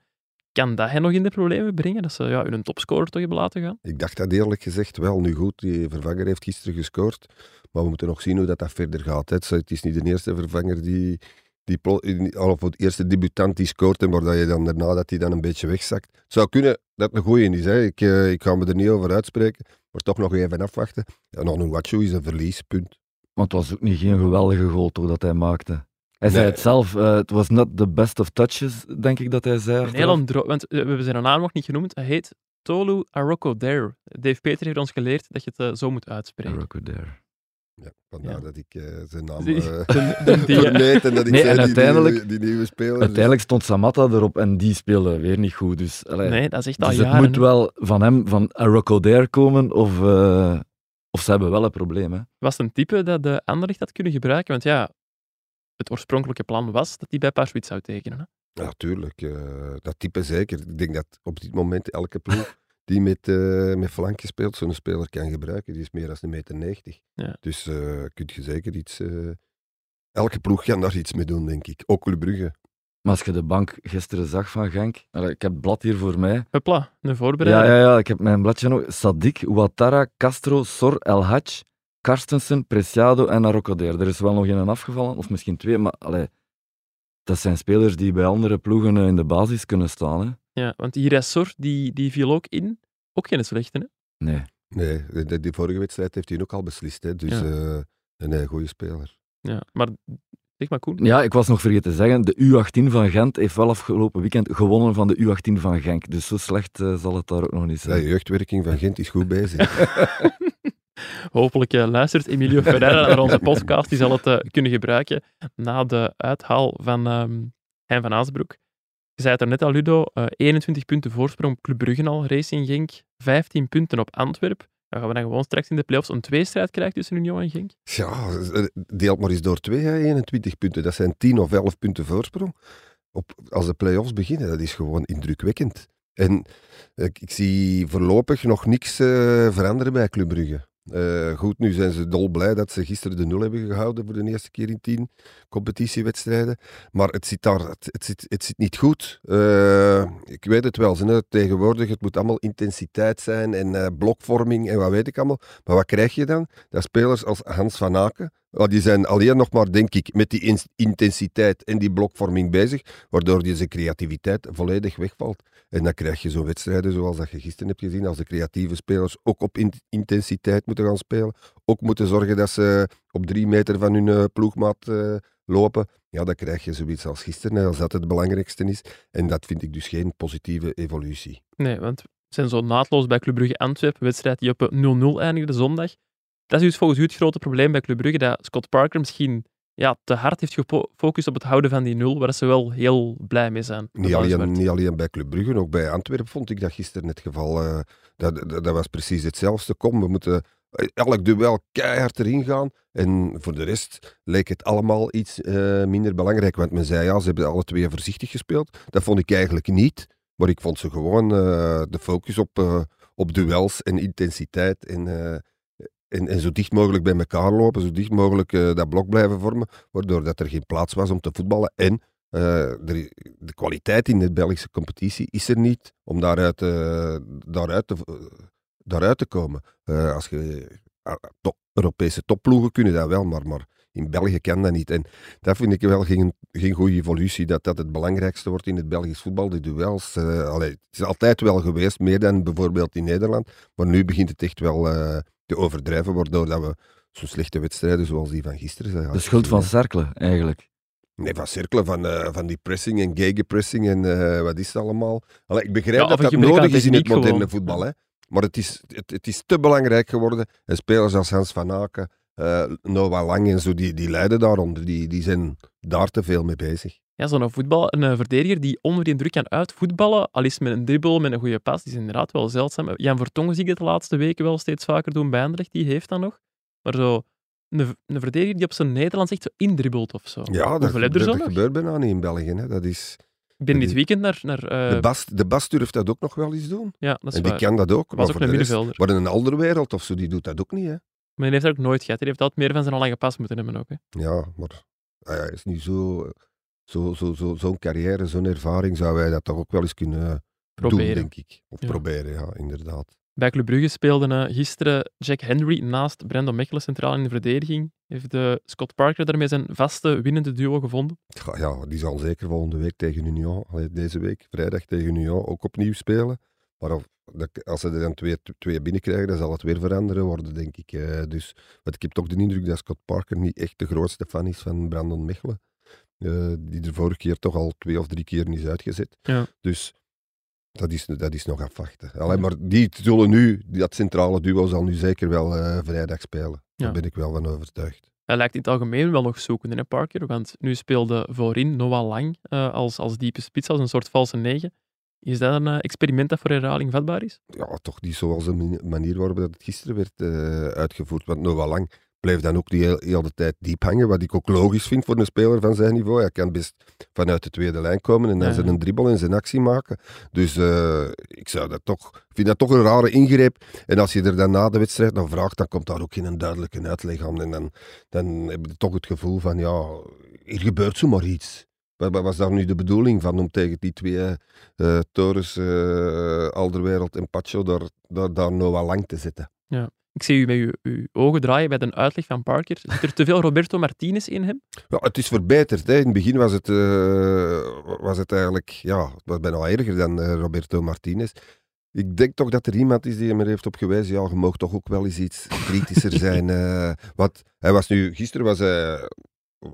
Kan dat hen nog in de problemen brengen? Dat ze ja, hun topscorer toch hebben laten gaan? Ik dacht dat eerlijk gezegd wel. Nu goed, die vervanger heeft gisteren gescoord. Maar we moeten nog zien hoe dat, dat verder gaat. hè. Het is- Het niet de eerste vervanger die... die of de eerste debutant die scoort en waar je dan daarna dat hij dan een beetje wegzakt. Het zou kunnen dat het een goeie is. Hè. Ik, eh, ik ga me er niet over uitspreken. Maar toch nog even afwachten. En Onuachu is een verlies, punt. Maar het was ook niet geen geweldige goal toch, dat hij maakte. Hij zei het zelf, eh, het was not the best of touches, denk ik dat hij zei. Een heel want eh, we hebben zijn naam nog niet genoemd. Hij heet Tolu Arokodare. Dave Peter heeft ons geleerd dat je het zo moet uitspreken. There. Ja, vandaar Ja. dat ik eh, zijn naam Die- eh die, eh, vermeed en dat ik Nee, zei en die, uiteindelijk- nieuwe, die nieuwe speler. dus- Uiteindelijk stond Samatta erop en die speelde weer niet goed. Dus, allee, nee, dat is echt al dus het jaren. moet hè. wel van hem, van Rocco there komen, of, eh, of ze hebben wel een probleem. Hè. was het een type dat de Anderlecht had kunnen gebruiken? Want ja, het oorspronkelijke plan was dat hij bij Paarschwitz zou tekenen. Hè? Ja, tuurlijk. eh, dat type zeker. Ik denk dat op dit moment elke ploeg die met, eh met flankje speelt, zo'n speler kan gebruiken. Die is meer dan een meter 90. Ja. Dus eh kun je zeker iets... eh, elke ploeg kan daar iets mee doen, denk ik. Ook Club Brugge. Maar als je de bank gisteren zag van Genk, ik heb het blad hier voor mij. Hopla, een Ja, voorbereiding. ja, ja, ik heb mijn bladje nog. Sadik, Ouattara, Castro, Sor, El Hadj, Karstensen, Preciado en Arrocoder. Er is wel nog een afgevallen, of misschien twee, maar allee, dat zijn spelers die bij andere ploegen in de basis kunnen staan. Hè? Ja, want die Ressor, die, die viel ook in. Ook geen slechte, hè? Nee. Nee, de, die vorige wedstrijd heeft hij ook al beslist. Hè. Dus Ja. eh, een heel goede speler. Ja, maar zeg maar, Koen. Ja, ik was nog vergeten te zeggen, de U18 van Gent heeft wel afgelopen weekend gewonnen van de U18 van Genk. Dus zo slecht eh, zal het daar ook nog niet De zijn. jeugdwerking van Gent is goed bezig. Hopelijk eh, luistert Emilio Ferreira naar onze podcast. Die zal het eh, kunnen gebruiken na de uithaal van ehm Hein van Aasbroek. Zei het er net al, Ludo. eh, 21 punten voorsprong op Club Brugge al, Racing Genk. 15 punten op Antwerp. Dan gaan we dan gewoon straks in de playoffs een tweestrijd krijgen tussen Union en Genk. Ja, eh, deelt maar eens door twee, hè, 21 punten. Dat zijn 10 of 11 punten voorsprong. Op, als de play-offs beginnen, dat is gewoon indrukwekkend. En ik, ik zie voorlopig nog niks eh, veranderen bij Club Brugge. Eh, goed, nu zijn ze dolblij dat ze gisteren de nul hebben gehouden voor de eerste keer in tien competitiewedstrijden. Maar het zit daar, het, zit, het zit niet goed. Eh, ik weet het wel, ze, tegenwoordig, het moet allemaal intensiteit zijn en eh, blokvorming en wat weet ik allemaal. Maar wat krijg je dan? Dat spelers als Hans van Aken, die zijn alleen nog maar, denk ik, met die intensiteit en die blokvorming bezig, waardoor zijn creativiteit volledig wegvalt. En dan krijg je zo'n wedstrijden zoals dat je gisteren hebt gezien, als de creatieve spelers ook op in- intensiteit moeten gaan spelen, ook moeten zorgen dat ze op drie meter van hun eh, ploegmaat eh, lopen. Ja, dan krijg je zoiets als gisteren, als dat het belangrijkste is. En dat vind ik dus geen positieve evolutie. Nee, want we zijn zo naadloos bij Club Brugge Antwerpen, wedstrijd die op eh, 0-0 eindigde zondag. Dat is dus volgens u het grote probleem bij Club Brugge, dat Scott Parker misschien ja, te hard heeft gefocust op het houden van die nul, waar ze wel heel blij mee zijn. Niet alleen, niet alleen bij Club Brugge, ook bij Antwerpen vond ik dat gisteren het geval. eh, dat, dat, dat was precies hetzelfde. Kom, we moeten eh, elk duel keihard erin gaan. En voor de rest leek het allemaal iets eh, minder belangrijk. Want men zei ja, ze hebben alle twee voorzichtig gespeeld. Dat vond ik eigenlijk niet. Maar ik vond ze gewoon de focus op, op duels en intensiteit. En, en, en zo dicht mogelijk bij elkaar lopen, zo dicht mogelijk eh, dat blok blijven vormen. Waardoor dat er geen plaats was om te voetballen. En eh, de, de kwaliteit in de Belgische competitie is er niet om daaruit, eh, daaruit, te, daaruit te komen. Als je top, Europese topploegen kunnen dat wel, maar, maar in België kan dat niet. En dat vind ik wel geen, geen goede evolutie, dat dat het belangrijkste wordt in het Belgisch voetbal, de duels. Het is altijd wel geweest, meer dan bijvoorbeeld in Nederland, maar nu begint het echt wel te overdrijven, waardoor dat we zo'n slechte wedstrijden zoals die van gisteren zijn. De schuld van Cercle, eigenlijk. Nee, van cirkelen, van, eh, van die pressing en gegenpressing en eh, wat is het allemaal. Allee, ik begrijp Ja, dat dat nodig is in het moderne gewoon. voetbal. Hè. Maar het is, het, het is te belangrijk geworden. En spelers als Hans van Aken, eh, Noah Lang en zo, die, die lijden daaronder. Die, die zijn daar te veel mee bezig. Ja, zo'n voetbal, een eh, verdediger die onder die druk kan uitvoetballen, al is met een dribbel, met een goede pas, die is inderdaad wel zeldzaam. Jan Vertongen zie ik het de laatste weken wel steeds vaker doen bij Anderlecht, die heeft dat nog. Maar zo, een, een verdediger die op zijn Nederlands echt zo indribbelt of zo. Ja, dat, heb er dat, nog? gebeurt bijna niet in België. Hè. Dat is, Ik ben dat dit weekend naar... naar eh, de, Bas, de Bas durft dat ook nog wel eens doen. ja, dat is En die waar. kan dat ook. was maar ook een rest- middenvelder. Maar in een andere wereld of zo, die doet dat ook niet. Hè. Maar die heeft dat ook nooit gehad. Die heeft altijd meer van zijn lange pas moeten hebben ook. Hè. Ja, maar ah ja, is nu zo, zo, zo, zo, zo'n carrière, zo'n ervaring, zou wij dat toch ook wel eens kunnen Proberen. doen, denk ik. Of Ja. proberen, ja, inderdaad. Bij Club Brugge speelde eh, gisteren Jack Henry naast Brandon Mechelen centraal in de verdediging. Heeft Scott Parker daarmee zijn vaste winnende duo gevonden. Ja, ja, die zal zeker volgende week tegen Union, deze week, vrijdag tegen Union, ook opnieuw spelen. Maar of, als ze er dan twee, twee binnenkrijgen, dan zal het weer veranderen worden, denk ik. eh. dus, want ik heb toch de indruk dat Scott Parker niet echt de grootste fan is van Brandon Mechelen. Eh, die er vorige keer toch al twee of drie keer is uitgezet. Ja. Dus dat is, dat is nog afwachten. Allee, maar die zullen nu, dat centrale duo zal nu zeker wel eh, vrijdag spelen. Ja. Daar ben ik wel van overtuigd. Hij lijkt in het algemeen wel nog zoekende, hè, Parker? Want nu speelde voorin Noah Lang eh, als, als diepe spits, als een soort valse negen. Is dat een eh, experiment dat voor herhaling vatbaar is? ja, toch niet zoals de mani- manier waarop dat het gisteren werd eh, uitgevoerd. Want Noah Lang blijft dan ook die heel, heel de tijd diep hangen, wat ik ook logisch vind voor een speler van zijn niveau. Hij kan best vanuit de tweede lijn komen en dan Ja. zijn dribbel en zijn actie maken. Dus eh, ik zou dat toch, vind dat toch een rare ingreep. En als je er dan na de wedstrijd naar vraagt, dan komt daar ook geen duidelijke uitleg aan. En dan, dan heb je toch het gevoel van, ja, hier gebeurt zomaar iets. Wat was daar nu de bedoeling van om tegen die twee eh Torres, eh, Alderwereld en Pacho daar, daar, daar Noah Lang te zetten? Ik zie u met uw, uw ogen draaien bij de uitleg van Parker. Zit er te veel Roberto Martinez in hem? Ja, het is verbeterd. Hè. In het begin was het, eh, was het eigenlijk ja, het was bijna erger dan Roberto Martinez. Ik denk toch dat er iemand is die hem er heeft op gewezen. Ja, je mag toch ook wel eens iets kritischer zijn. want hij was nu, gisteren was hij,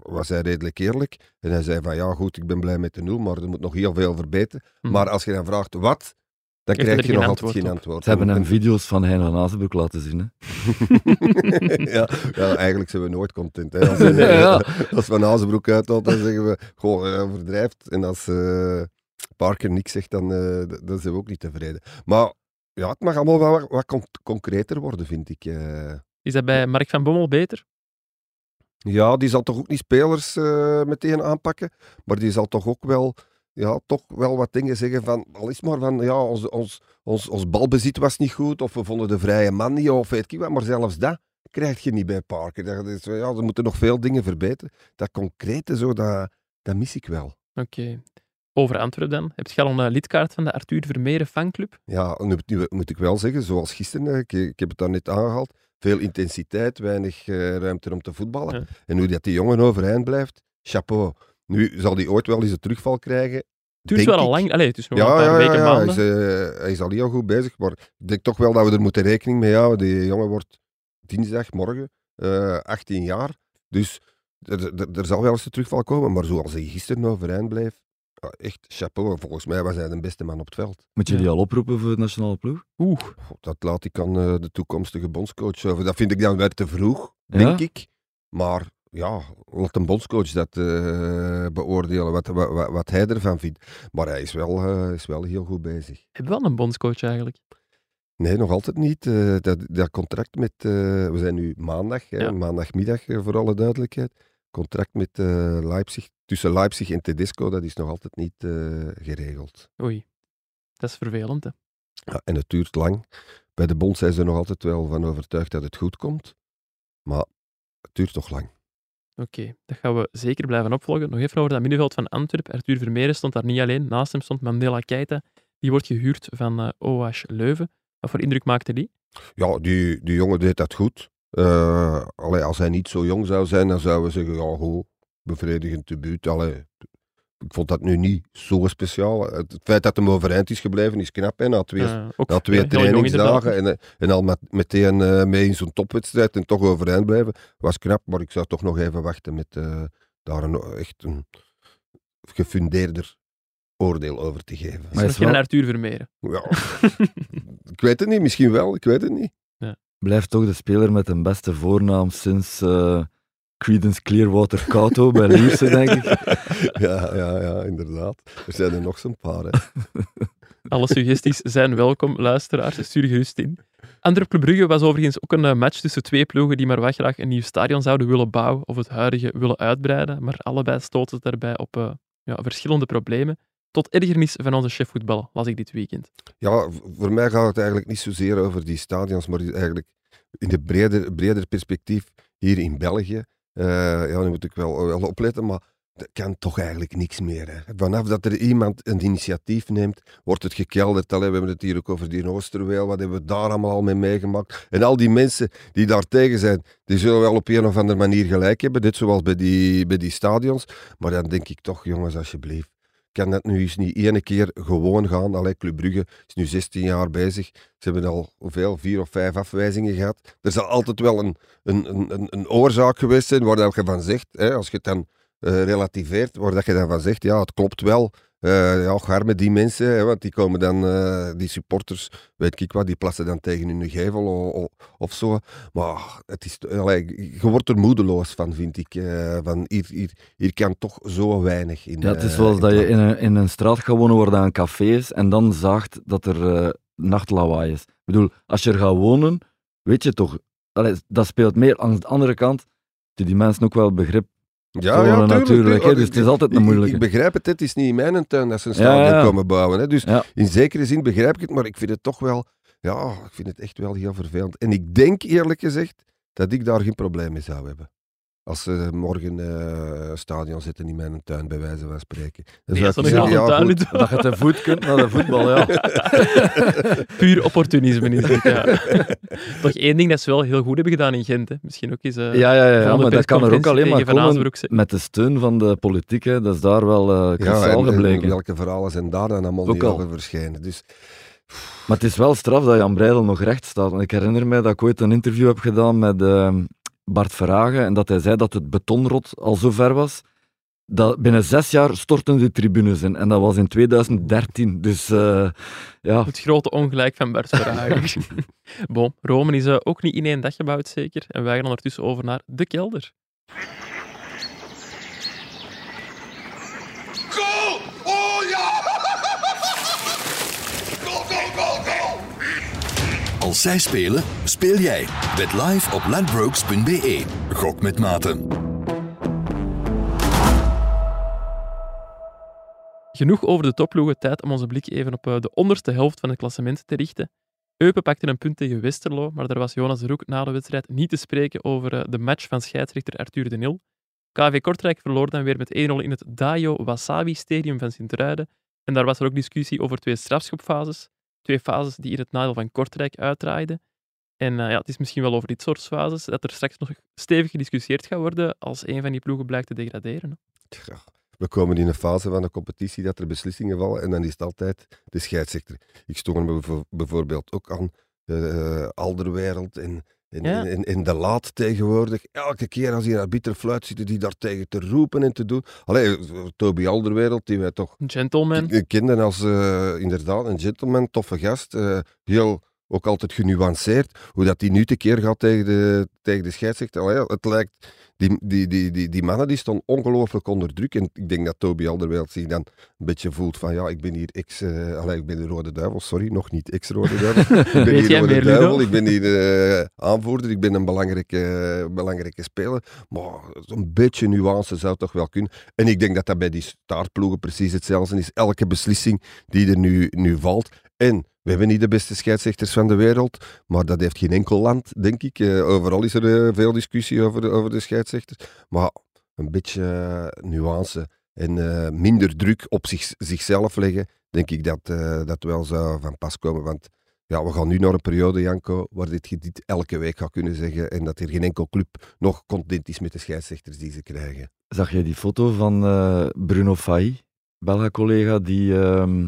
was hij redelijk eerlijk. En hij zei van ja, goed, ik ben blij met de nul, maar er moet nog heel veel verbeteren. Hm. Maar als je dan vraagt wat, dan krijg je nog altijd geen antwoord. Ze hebben En- hem video's van Hein van Azenbroek laten zien. Hè. ja, ja, eigenlijk zijn we nooit content. Hè. Als, we- Ja. als Van Azenbroek uithaalt, dan zeggen we, goh, hij overdrijft. En als eh, Parker niks zegt, dan, eh, dan zijn we ook niet tevreden. Maar ja, het mag allemaal wel wat, wat con- concreter worden, vind ik. eh. Is dat bij Mark van Bommel beter? Ja, die zal toch ook niet spelers eh, meteen aanpakken, maar die zal toch ook wel... Ja, toch wel wat dingen zeggen van, al is maar van, ja, ons, ons, ons, ons balbezit was niet goed, of we vonden de vrije man niet, of weet ik wat, maar zelfs dat krijg je niet bij Parker. Dat is, ja, er moeten nog veel dingen verbeteren. Dat concrete zo, dat, dat mis ik wel. Oké. Over Antwerpen dan. Heb je al een eh, lidkaart van de Arthur Vermeeren fanclub? Ja, nu, nu moet ik wel zeggen, zoals gisteren, hè, ik, ik heb het daar net aangehaald, veel intensiteit, weinig eh, ruimte om te voetballen. Ja. En hoe dat die jongen overeind blijft, chapeau. Nu zal hij ooit wel eens een terugval krijgen. Het duurt wel al lang. Allee, het is nog Ja, een paar ja, weken, ja. Hij, maanden. is, eh, hij is al heel goed bezig, maar ik denk toch wel dat we er moeten rekening mee houden. Die jongen wordt dinsdag, morgen, eh 18 jaar. Dus er, er, er zal wel eens een terugval komen, maar zoals hij gisteren overeind bleef, ja, echt chapeau. Volgens mij was hij de beste man op het veld. Moet je Ja. die al oproepen voor de nationale ploeg? Oeh, Dat laat ik aan eh, de toekomstige bondscoach over. Dat vind ik dan weer te vroeg, Ja? denk ik. Maar ja, laat een bondscoach dat eh, beoordelen, wat, wat, hij ervan vindt. Maar hij is wel, eh, is wel heel goed bezig. hebben we wel een bondscoach eigenlijk? Nee, nog altijd niet. Eh, dat, dat contract met, eh, we zijn nu maandag, hè, Ja. maandagmiddag voor alle duidelijkheid. Contract met eh, Leipzig, tussen Leipzig en Tedesco, dat is nog altijd niet eh, geregeld. Oei, dat is vervelend. Hè? Ja, en het duurt lang. Bij de bond zijn ze er nog altijd wel van overtuigd dat het goed komt. Maar het duurt toch lang. Oké, dat gaan we zeker blijven opvolgen. Nog even over dat middenveld van Antwerpen. Arthur Vermeeren stond daar niet alleen. Naast hem stond Mandela Keita. Die wordt gehuurd van eh OH Leuven. Wat voor indruk maakte die? Ja, die, die jongen deed dat goed. Eh, allee, als hij niet zo jong zou zijn, dan zouden we zeggen, ja, goed, bevredigend debuut. Allee, ik vond dat nu niet zo speciaal. Het, het feit dat hem overeind is gebleven is knap. Hè, na twee, Eh, ook na twee ja, trainingsdagen en, en al met, meteen eh, mee in zo'n topwedstrijd en toch overeind blijven, was knap. Maar ik zou toch nog even wachten met eh, daar een, echt een gefundeerder oordeel over te geven. Maar is geen wel- Arthur Vermeeren? Ja, ik weet het niet, misschien wel, ik weet het niet. Blijft toch de speler met de beste voornaam sinds eh Creedence Clearwater Couto bij Lierse, denk ik. ja, ja, ja, inderdaad. Er zijn er nog zo'n paar. Hè. Alle suggesties zijn welkom, luisteraars. Stuur gerust in. Antwerp Club Brugge was overigens ook een eh, match tussen twee ploegen die maar wat graag een nieuw stadion zouden willen bouwen of het huidige willen uitbreiden. Maar allebei stoten daarbij op eh, ja, verschillende problemen. Tot ergernis van onze chef voetballen, las ik dit weekend. Ja, voor mij gaat het eigenlijk niet zozeer over die stadions, maar eigenlijk in de breder, perspectief hier in België. Eh, ja, nu moet ik wel, wel opletten, maar dat kan toch eigenlijk niks meer. Hè. Vanaf dat er iemand een initiatief neemt, wordt het gekelderd. Allee, we hebben het hier ook over die Oosterweel, wat hebben we daar allemaal al mee meegemaakt. En al die mensen die daar tegen zijn, die zullen wel op een of andere manier gelijk hebben, net zoals bij die, bij die stadions. Maar dan denk ik toch, jongens, alsjeblieft, kan dat nu eens niet ene keer gewoon gaan. Allee, Club Brugge is nu 16 jaar bezig. Ze hebben al hoeveel, vier of vijf afwijzingen gehad. Er zal altijd wel een, een, een, een- oorzaak geweest zijn waar je van zegt, hè, als je het dan eh, relativeert, waar dat je dan van zegt, ja, het klopt wel. Eh ja, ga met die mensen, hè, want die komen dan, eh, die supporters, weet ik wat, die plassen dan tegen hun gevel of, of, of zo. Maar het is, allee, je wordt er moedeloos van, vind ik. eh, van hier, hier, hier kan toch zo weinig in. Ja, het is zoals dat je in een, in een straat gaat wonen waar dat een café is en dan zaagt dat er nachtlawaai is. Ik bedoel, als je er gaat wonen, weet je toch, allee, dat speelt meer. Aan de andere kant, die mensen ook wel begrip Ja, ja, tuurlijk, natuurlijk, tuurlijk. dus het is altijd een ik- moeilijke. Ik, begrijp het, het is niet in mijn tuin dat ze een Ja, stadion ja. komen bouwen. Hè. Dus Ja. in zekere zin begrijp ik het, maar ik vind het toch wel, ja, ik vind het echt wel heel vervelend. En ik denk eerlijk gezegd dat ik daar geen probleem mee zou hebben. Als ze morgen eh, een stadion zetten in mijn tuin, bij wijze van spreken. Dan Nee, zou dat ik zeggen, grote ja, tuin. goed. Dat je te voet kunt naar de voetbal, ja. Puur opportunisme is het, ja. Toch één ding dat ze wel heel goed hebben gedaan in Gent. Hè. Misschien ook eens... eh, Ja, ja, ja, maar dat kan er ook alleen maar komen met de steun van de politiek. Hè. Dat is daar wel eh Ja, cruciaal en, en gebleken. welke verhalen zijn daar dan allemaal Ook niet al. over verschijnen. Dus Maar het is wel straf dat Jan Breidel nog recht staat. Want ik herinner mij dat ik ooit een interview heb gedaan met eh, Bart Verhagen en dat hij zei dat het betonrot al zo ver was. Dat binnen zes jaar stortten de tribunes in. En dat was in 2013. Dus eh, ja, Het grote ongelijk van Bert Verhagen. bon, Rome is ook niet in één dag gebouwd, zeker. En wij gaan ondertussen over naar de kelder. Goal! Oh ja! Goal, goal, goal, goal! Als zij spelen, speel jij. Bet live op ladbrokes.be. Gok met maten. Genoeg over de topploegen. Tijd om onze blik even op eh, de onderste helft van het klassement te richten. Eupen pakte een punt tegen Westerlo, maar daar was Jonas Roek na de wedstrijd niet te spreken over eh, de match van scheidsrechter Arthur de Nil. KV Kortrijk verloor dan weer met 1-0 in het Dayo Wasabi Stadium van Sint-Truiden. En daar was er ook discussie over twee strafschopfases. Twee fases die in het nadeel van Kortrijk uitdraaiden. En eh, ja, het is misschien wel over dit soort fases dat er straks nog stevig gediscussieerd gaat worden als een van die ploegen blijkt te degraderen. hè. We komen in een fase van de competitie dat er beslissingen vallen en dan is het altijd de scheidsrechter. Ik stond me bijvoorbeeld ook aan de Alderwereld en, Ja. en, en de Laat tegenwoordig. Elke keer als die arbiter fluit, zitten die daar tegen te roepen en te doen. Allee, Toby Alderwereld, die wij toch Een gentleman. k- kenden als eh, inderdaad een gentleman, toffe gast. eh, heel ook altijd genuanceerd. Hoe dat die nu tekeer gaat tegen de, tegen de scheidsrechter. Allee, het lijkt, die, die, die, die, die mannen die stonden ongelooflijk onder druk. En ik denk dat Toby Alderweireld zich dan een beetje voelt van ja, ik ben hier ex... eh allee, ik ben de Rode Duivel, sorry, nog niet ex-Rode Duivel. ik ben Weet hier Rode Ludo? Duivel, ik ben hier eh, aanvoerder, ik ben een belangrijke, belangrijke speler. Maar een beetje nuance zou toch wel kunnen. En ik denk dat dat bij die staartploegen precies hetzelfde is. Elke beslissing die er nu, nu valt. En we hebben niet de beste scheidsrechters van de wereld, maar dat heeft geen enkel land, denk ik. Eh, overal is er eh, veel discussie over de, over de scheidsrechters. Maar een beetje eh, nuance en minder druk op zich, zichzelf leggen, denk ik dat dat wel zou van pas komen. Want ja, we gaan nu naar een periode, Janko, waar dit, je dit elke week gaat kunnen zeggen en dat er geen enkel club nog content is met de scheidsrechters die ze krijgen. Zag je die foto van Bruno Fai, Belga-collega, die ehm,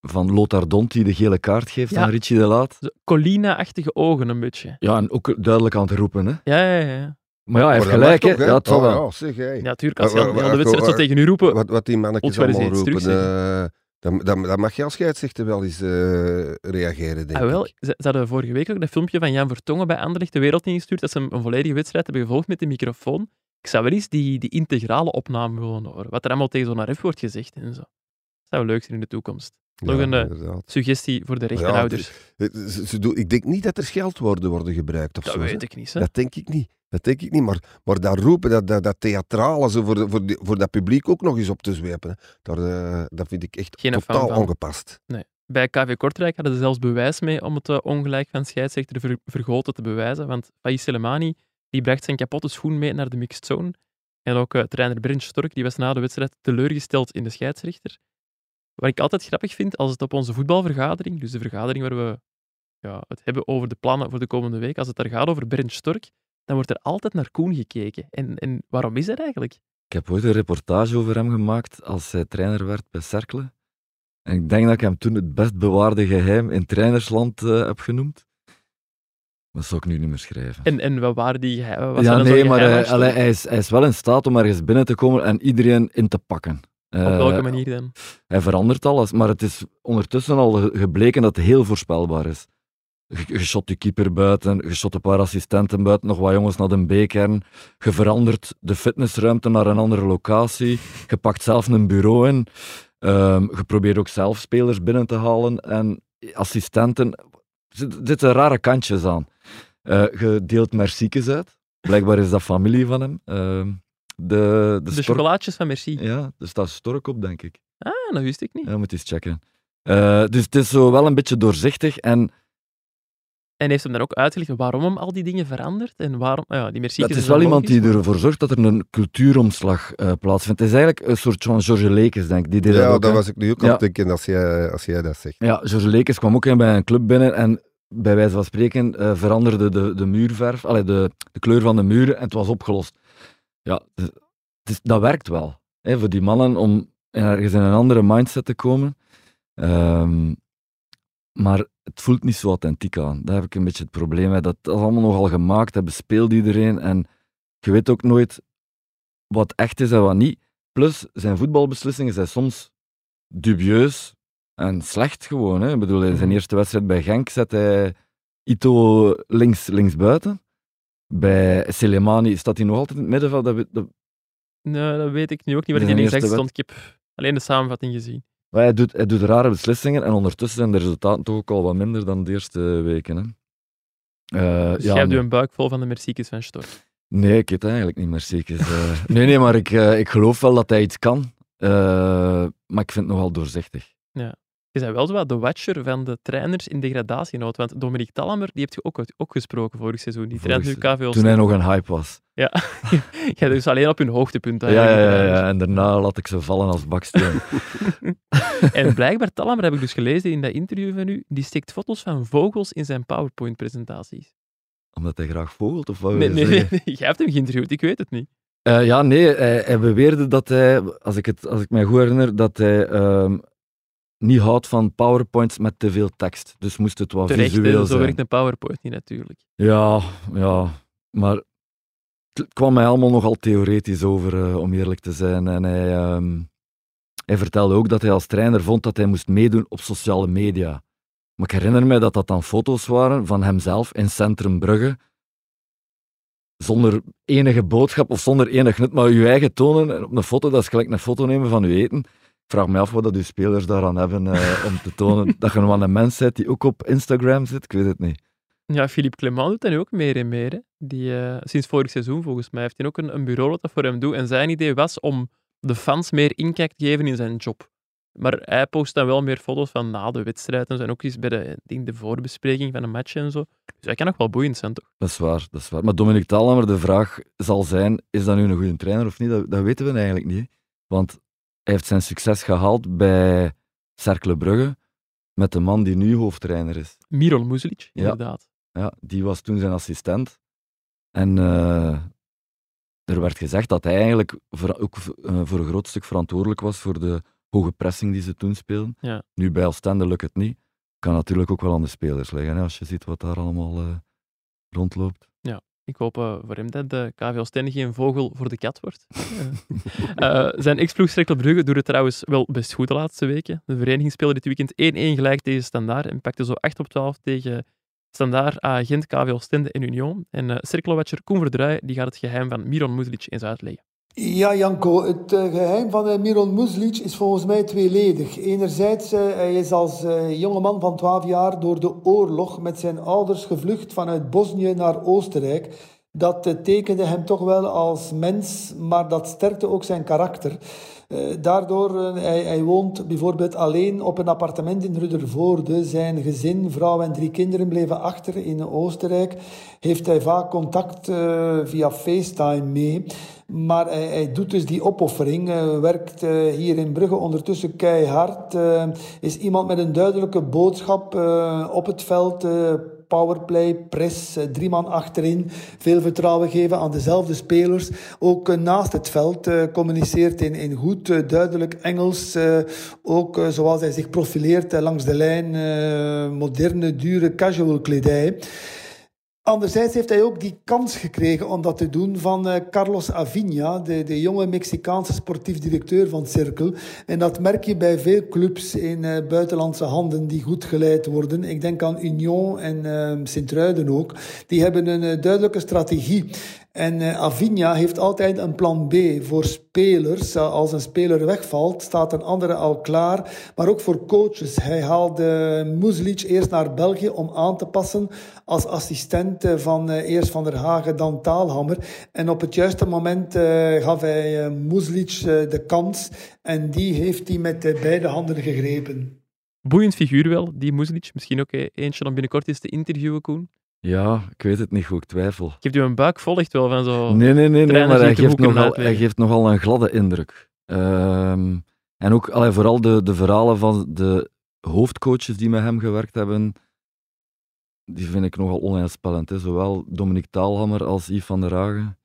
van Lothar Dont, die de gele kaart geeft Ja. aan Richie de Laat? Colina-achtige ogen een beetje. Ja, en ook duidelijk aan het roepen. Hè? Ja, ja, ja. Maar ja, hij heeft Maar dat gelijk. mag Hè? toch, Ja, het Oh, wel. ja, zeg, hey. Ja, natuurlijk. Als je de wedstrijd zo tegen u roepen, Wat, wat die mannetjes allemaal iets roepen, eh, dan, dan, dan mag je als scheidsrechter wel eens eh, reageren, denk Ah, wel, ik. ze, ze hadden vorige week ook dat filmpje van Jan Vertongen bij Anderlecht de wereld ingestuurd, dat ze een, een volledige wedstrijd hebben gevolgd met de microfoon. Ik zou wel eens die, die integrale opname willen horen, wat er allemaal tegen zo'n ref wordt gezegd en zo. Dat zou leuk zijn in de toekomst. Nog Ja, een, eh, inderdaad. Suggestie voor de rechterhouders. Eh, ze doen- ik denk niet dat er scheldwoorden worden gebruikt of dat zo. weet ik niet. Hè? Dat denk ik niet. Dat denk ik niet. Maar, maar dat roepen, dat, dat, dat theatrale, zo voor, voor, die- voor dat publiek ook nog eens op te zwepen, daar, eh, dat vind ik echt Geen totaal ongepast. Bij KV Kortrijk hadden ze zelfs bewijs mee om het eh, ongelijk van scheidsrechter ver, Vergoten te bewijzen. Want Faiz Selemani die bracht zijn kapotte schoen mee naar de mixed zone. En ook eh, trainer Brent Stork die was na de wedstrijd teleurgesteld in de scheidsrechter. Wat ik altijd grappig vind, als het op onze voetbalvergadering, dus de vergadering waar we ja, het hebben over de plannen voor de komende week, als het daar gaat over Brent Stork, dan wordt er altijd naar Koen gekeken. En, en waarom is dat eigenlijk? Ik heb ooit een reportage over hem gemaakt als hij trainer werd bij Cercle. En ik denk dat ik hem toen het best bewaarde geheim in trainersland eh, heb genoemd. Dat zou ik nu niet meer schrijven. En, en wat waren die geheimen? Wat ja, nee, maar geheimen hij, allee, hij, is, hij is wel in staat om ergens binnen te komen en iedereen in te pakken. Op Eh, welke manier dan? Hij verandert alles, maar het is ondertussen al ge- gebleken dat het heel voorspelbaar is. Je, shot de keeper buiten, je shot een paar assistenten buiten, nog wat jongens naar de B-kern. Je verandert de fitnessruimte naar een andere locatie. Je pakt zelf een bureau in. Ehm, je probeert ook zelf spelers binnen te halen en assistenten. Er zit- zitten rare kantjes aan. Eh, je deelt Merciekes uit. Blijkbaar is dat familie van hem. Ehm, de, de, De stork- chocolaatjes van Merci. Ja, er staat stork op, denk ik. Ah, dat wist ik niet. Ja, moet eens checken. Eh, dus het is zo wel een beetje doorzichtig en En heeft hem dan ook uitgelegd waarom hem al die dingen verandert? En waarom... ah ja, die Merci het is wel iemand die ervoor zorgt dat er een cultuuromslag eh, plaatsvindt. Het is eigenlijk een soort van George Lekes, denk ik. Die deed dat Ja, ook, dat hè. was ik nu ook Ja. aan het denken als jij, als jij dat zegt. Ja, George Lekes kwam ook in bij een club binnen en bij wijze van spreken eh, veranderde de, de muurverf, allee, de, de kleur van de muren en het was opgelost. Ja, is, dat werkt wel. Hè, voor die mannen om ergens in een andere mindset te komen. Ehm, maar het voelt niet zo authentiek aan. Daar heb ik een beetje het probleem mee. Dat is allemaal nogal gemaakt, hebben speelt iedereen en je weet ook nooit wat echt is en wat niet. Plus, zijn voetbalbeslissingen zijn soms dubieus en slecht gewoon. Hè. Ik bedoel, in zijn Mhm. eerste wedstrijd bij Genk zet hij Ito links, links buiten. Bij Selemani staat hij nog altijd in het middenveld. Dat, Nee, dat weet ik nu ook niet waar Zijn die links eerste stond. Ik heb alleen de samenvatting gezien. maar hij, doet, hij doet rare beslissingen en ondertussen zijn de resultaten toch ook al wat minder dan de eerste weken. Hè. Eh, Dus ja, jij hebt een buik vol van de Merciekes van Stork. Nee, ik weet het eigenlijk niet meer zeker. Eh, nee, nee, maar ik, eh, ik geloof wel dat hij iets kan. Eh, maar ik vind het nogal doorzichtig. Je bent wel zo wat de watcher van de trainers in degradatienood. Want Dominique Talhammer, die heb je ook, ook gesproken vorig seizoen. Die Vorig KVO. Toen hij nog een hype was. Ja, ja, dus alleen op hun hoogtepunt. Ja, ja, ja, ja, trainers. en daarna laat ik ze vallen als baksteen. En blijkbaar, Talhammer heb ik dus gelezen in dat interview van u, die steekt foto's van vogels in zijn PowerPoint-presentaties. Omdat hij graag vogelt, of wat Nee, nee, nee, jij hebt hem geïnterviewd, ik weet het niet. Eh, ja, nee, hij, hij beweerde dat hij, als ik, het, als ik mij goed herinner, dat hij ehm, niet houdt van powerpoints met te veel tekst. Dus moest het wat Terecht, hè, visueel zo zijn. werkt een PowerPoint niet natuurlijk. Ja, ja, maar het kwam mij allemaal nogal theoretisch over, eh, om eerlijk te zijn. En hij, ehm, hij vertelde ook dat hij als trainer vond dat hij moest meedoen op sociale media. Maar ik herinner mij dat dat dan foto's waren van hemzelf in Centrum Brugge, zonder enige boodschap of zonder enig nut, maar je eigen tonen en op een foto, dat is gelijk een foto nemen van je eten. Vraag me af wat dat uw spelers daaraan hebben eh, om te tonen dat je wel een mens bent die ook op Instagram zit, ik weet het niet. Ja, Philippe Clement doet dat nu ook meer en meer. Hè. Die, eh, sinds vorig seizoen volgens mij heeft hij ook een, een bureau dat dat voor hem doet. En zijn idee was om de fans meer inkijk te geven in zijn job. Maar hij post dan wel meer foto's van na de wedstrijd en zo. En ook eens bij de, denk de voorbespreking van een match en zo. Dus dat kan nog wel boeiend zijn, toch? Dat is waar, dat is waar. Maar Dominic Thalhammer, de vraag zal zijn, is dat nu een goede trainer of niet? Dat, dat weten we eigenlijk niet. Want hij heeft zijn succes gehaald bij Cercle Brugge met de man die nu hoofdtrainer is. Miron Muzlic, Ja. inderdaad. Ja, die was toen zijn assistent. En eh, er werd gezegd dat hij eigenlijk voor, ook eh, voor een groot stuk verantwoordelijk was voor de hoge pressing die ze toen speelden. Ja. Nu bij Oostende lukt het niet. Kan natuurlijk ook wel aan de spelers liggen, hè, als je ziet wat daar allemaal eh, rondloopt. Ik hoop eh, voor hem dat de KV Oostende geen vogel voor de kat wordt. Eh, zijn ex-ploeg Cercle Brugge doet het trouwens wel best goed de laatste weken. De vereniging speelde dit weekend 1-1 gelijk tegen Standaard en pakte zo 8 op 12 tegen Standaard, Agent, KV Oostende en Union. En uh, Koen Verdraai die gaat het geheim van Miron Muzlic eens uitleggen. Ja, Janko, het uh, geheim van uh, Miron Muzlic is volgens mij tweeledig. Enerzijds, uh, hij is als jongeman van 12 jaar door de oorlog met zijn ouders gevlucht vanuit Bosnië naar Oostenrijk. Dat tekende hem toch wel als mens, maar dat sterkte ook zijn karakter. Daardoor, hij, hij, woont bijvoorbeeld alleen op een appartement in Ruddervoorde. Zijn gezin, vrouw en drie kinderen bleven achter in Oostenrijk. Heeft hij vaak contact via FaceTime mee. Maar hij, hij, doet dus die opoffering, uh, werkt uh, hier in Brugge ondertussen keihard. Uh, is iemand met een duidelijke boodschap op het veld. Powerplay, press, drie man achterin. Veel vertrouwen geven aan dezelfde spelers. Ook naast het veld communiceert in, in goed, duidelijk Engels. ook zoals hij zich profileert langs de lijn. moderne, dure, casual kledij. Anderzijds heeft hij ook die kans gekregen om dat te doen van uh, Carlos Aviña, de, de jonge Mexicaanse sportief directeur van Cirkel. En dat merk je bij veel clubs in uh, buitenlandse handen die goed geleid worden. Ik denk aan Union en uh, Sint-Truiden ook. Die hebben een duidelijke strategie. En uh, Aviña heeft altijd een plan B voor spelers. Uh, als een speler wegvalt, staat een andere al klaar. Maar ook voor coaches. Hij haalde Muzlic eerst naar België om aan te passen als assistent uh, van eerst Van der Hagen, dan Taalhammer. En op het juiste moment gaf hij Muzlic de kans. En die heeft hij met beide handen gegrepen. Boeiend figuur wel, die Muzlic. Misschien ook eentje om binnenkort eens te interviewen, Koen. Ja, ik weet het niet goed, ik twijfel. Geeft u een buik vol echt wel van zo. Nee, nee, nee, nee maar hij geeft, nogal, hij geeft nogal een gladde indruk. Um, en ook allee, vooral de, de verhalen van de hoofdcoaches die met hem gewerkt hebben, die vind ik nogal oninspellend. Hè. Zowel Dominique Taalhammer als Yves van der Hagen.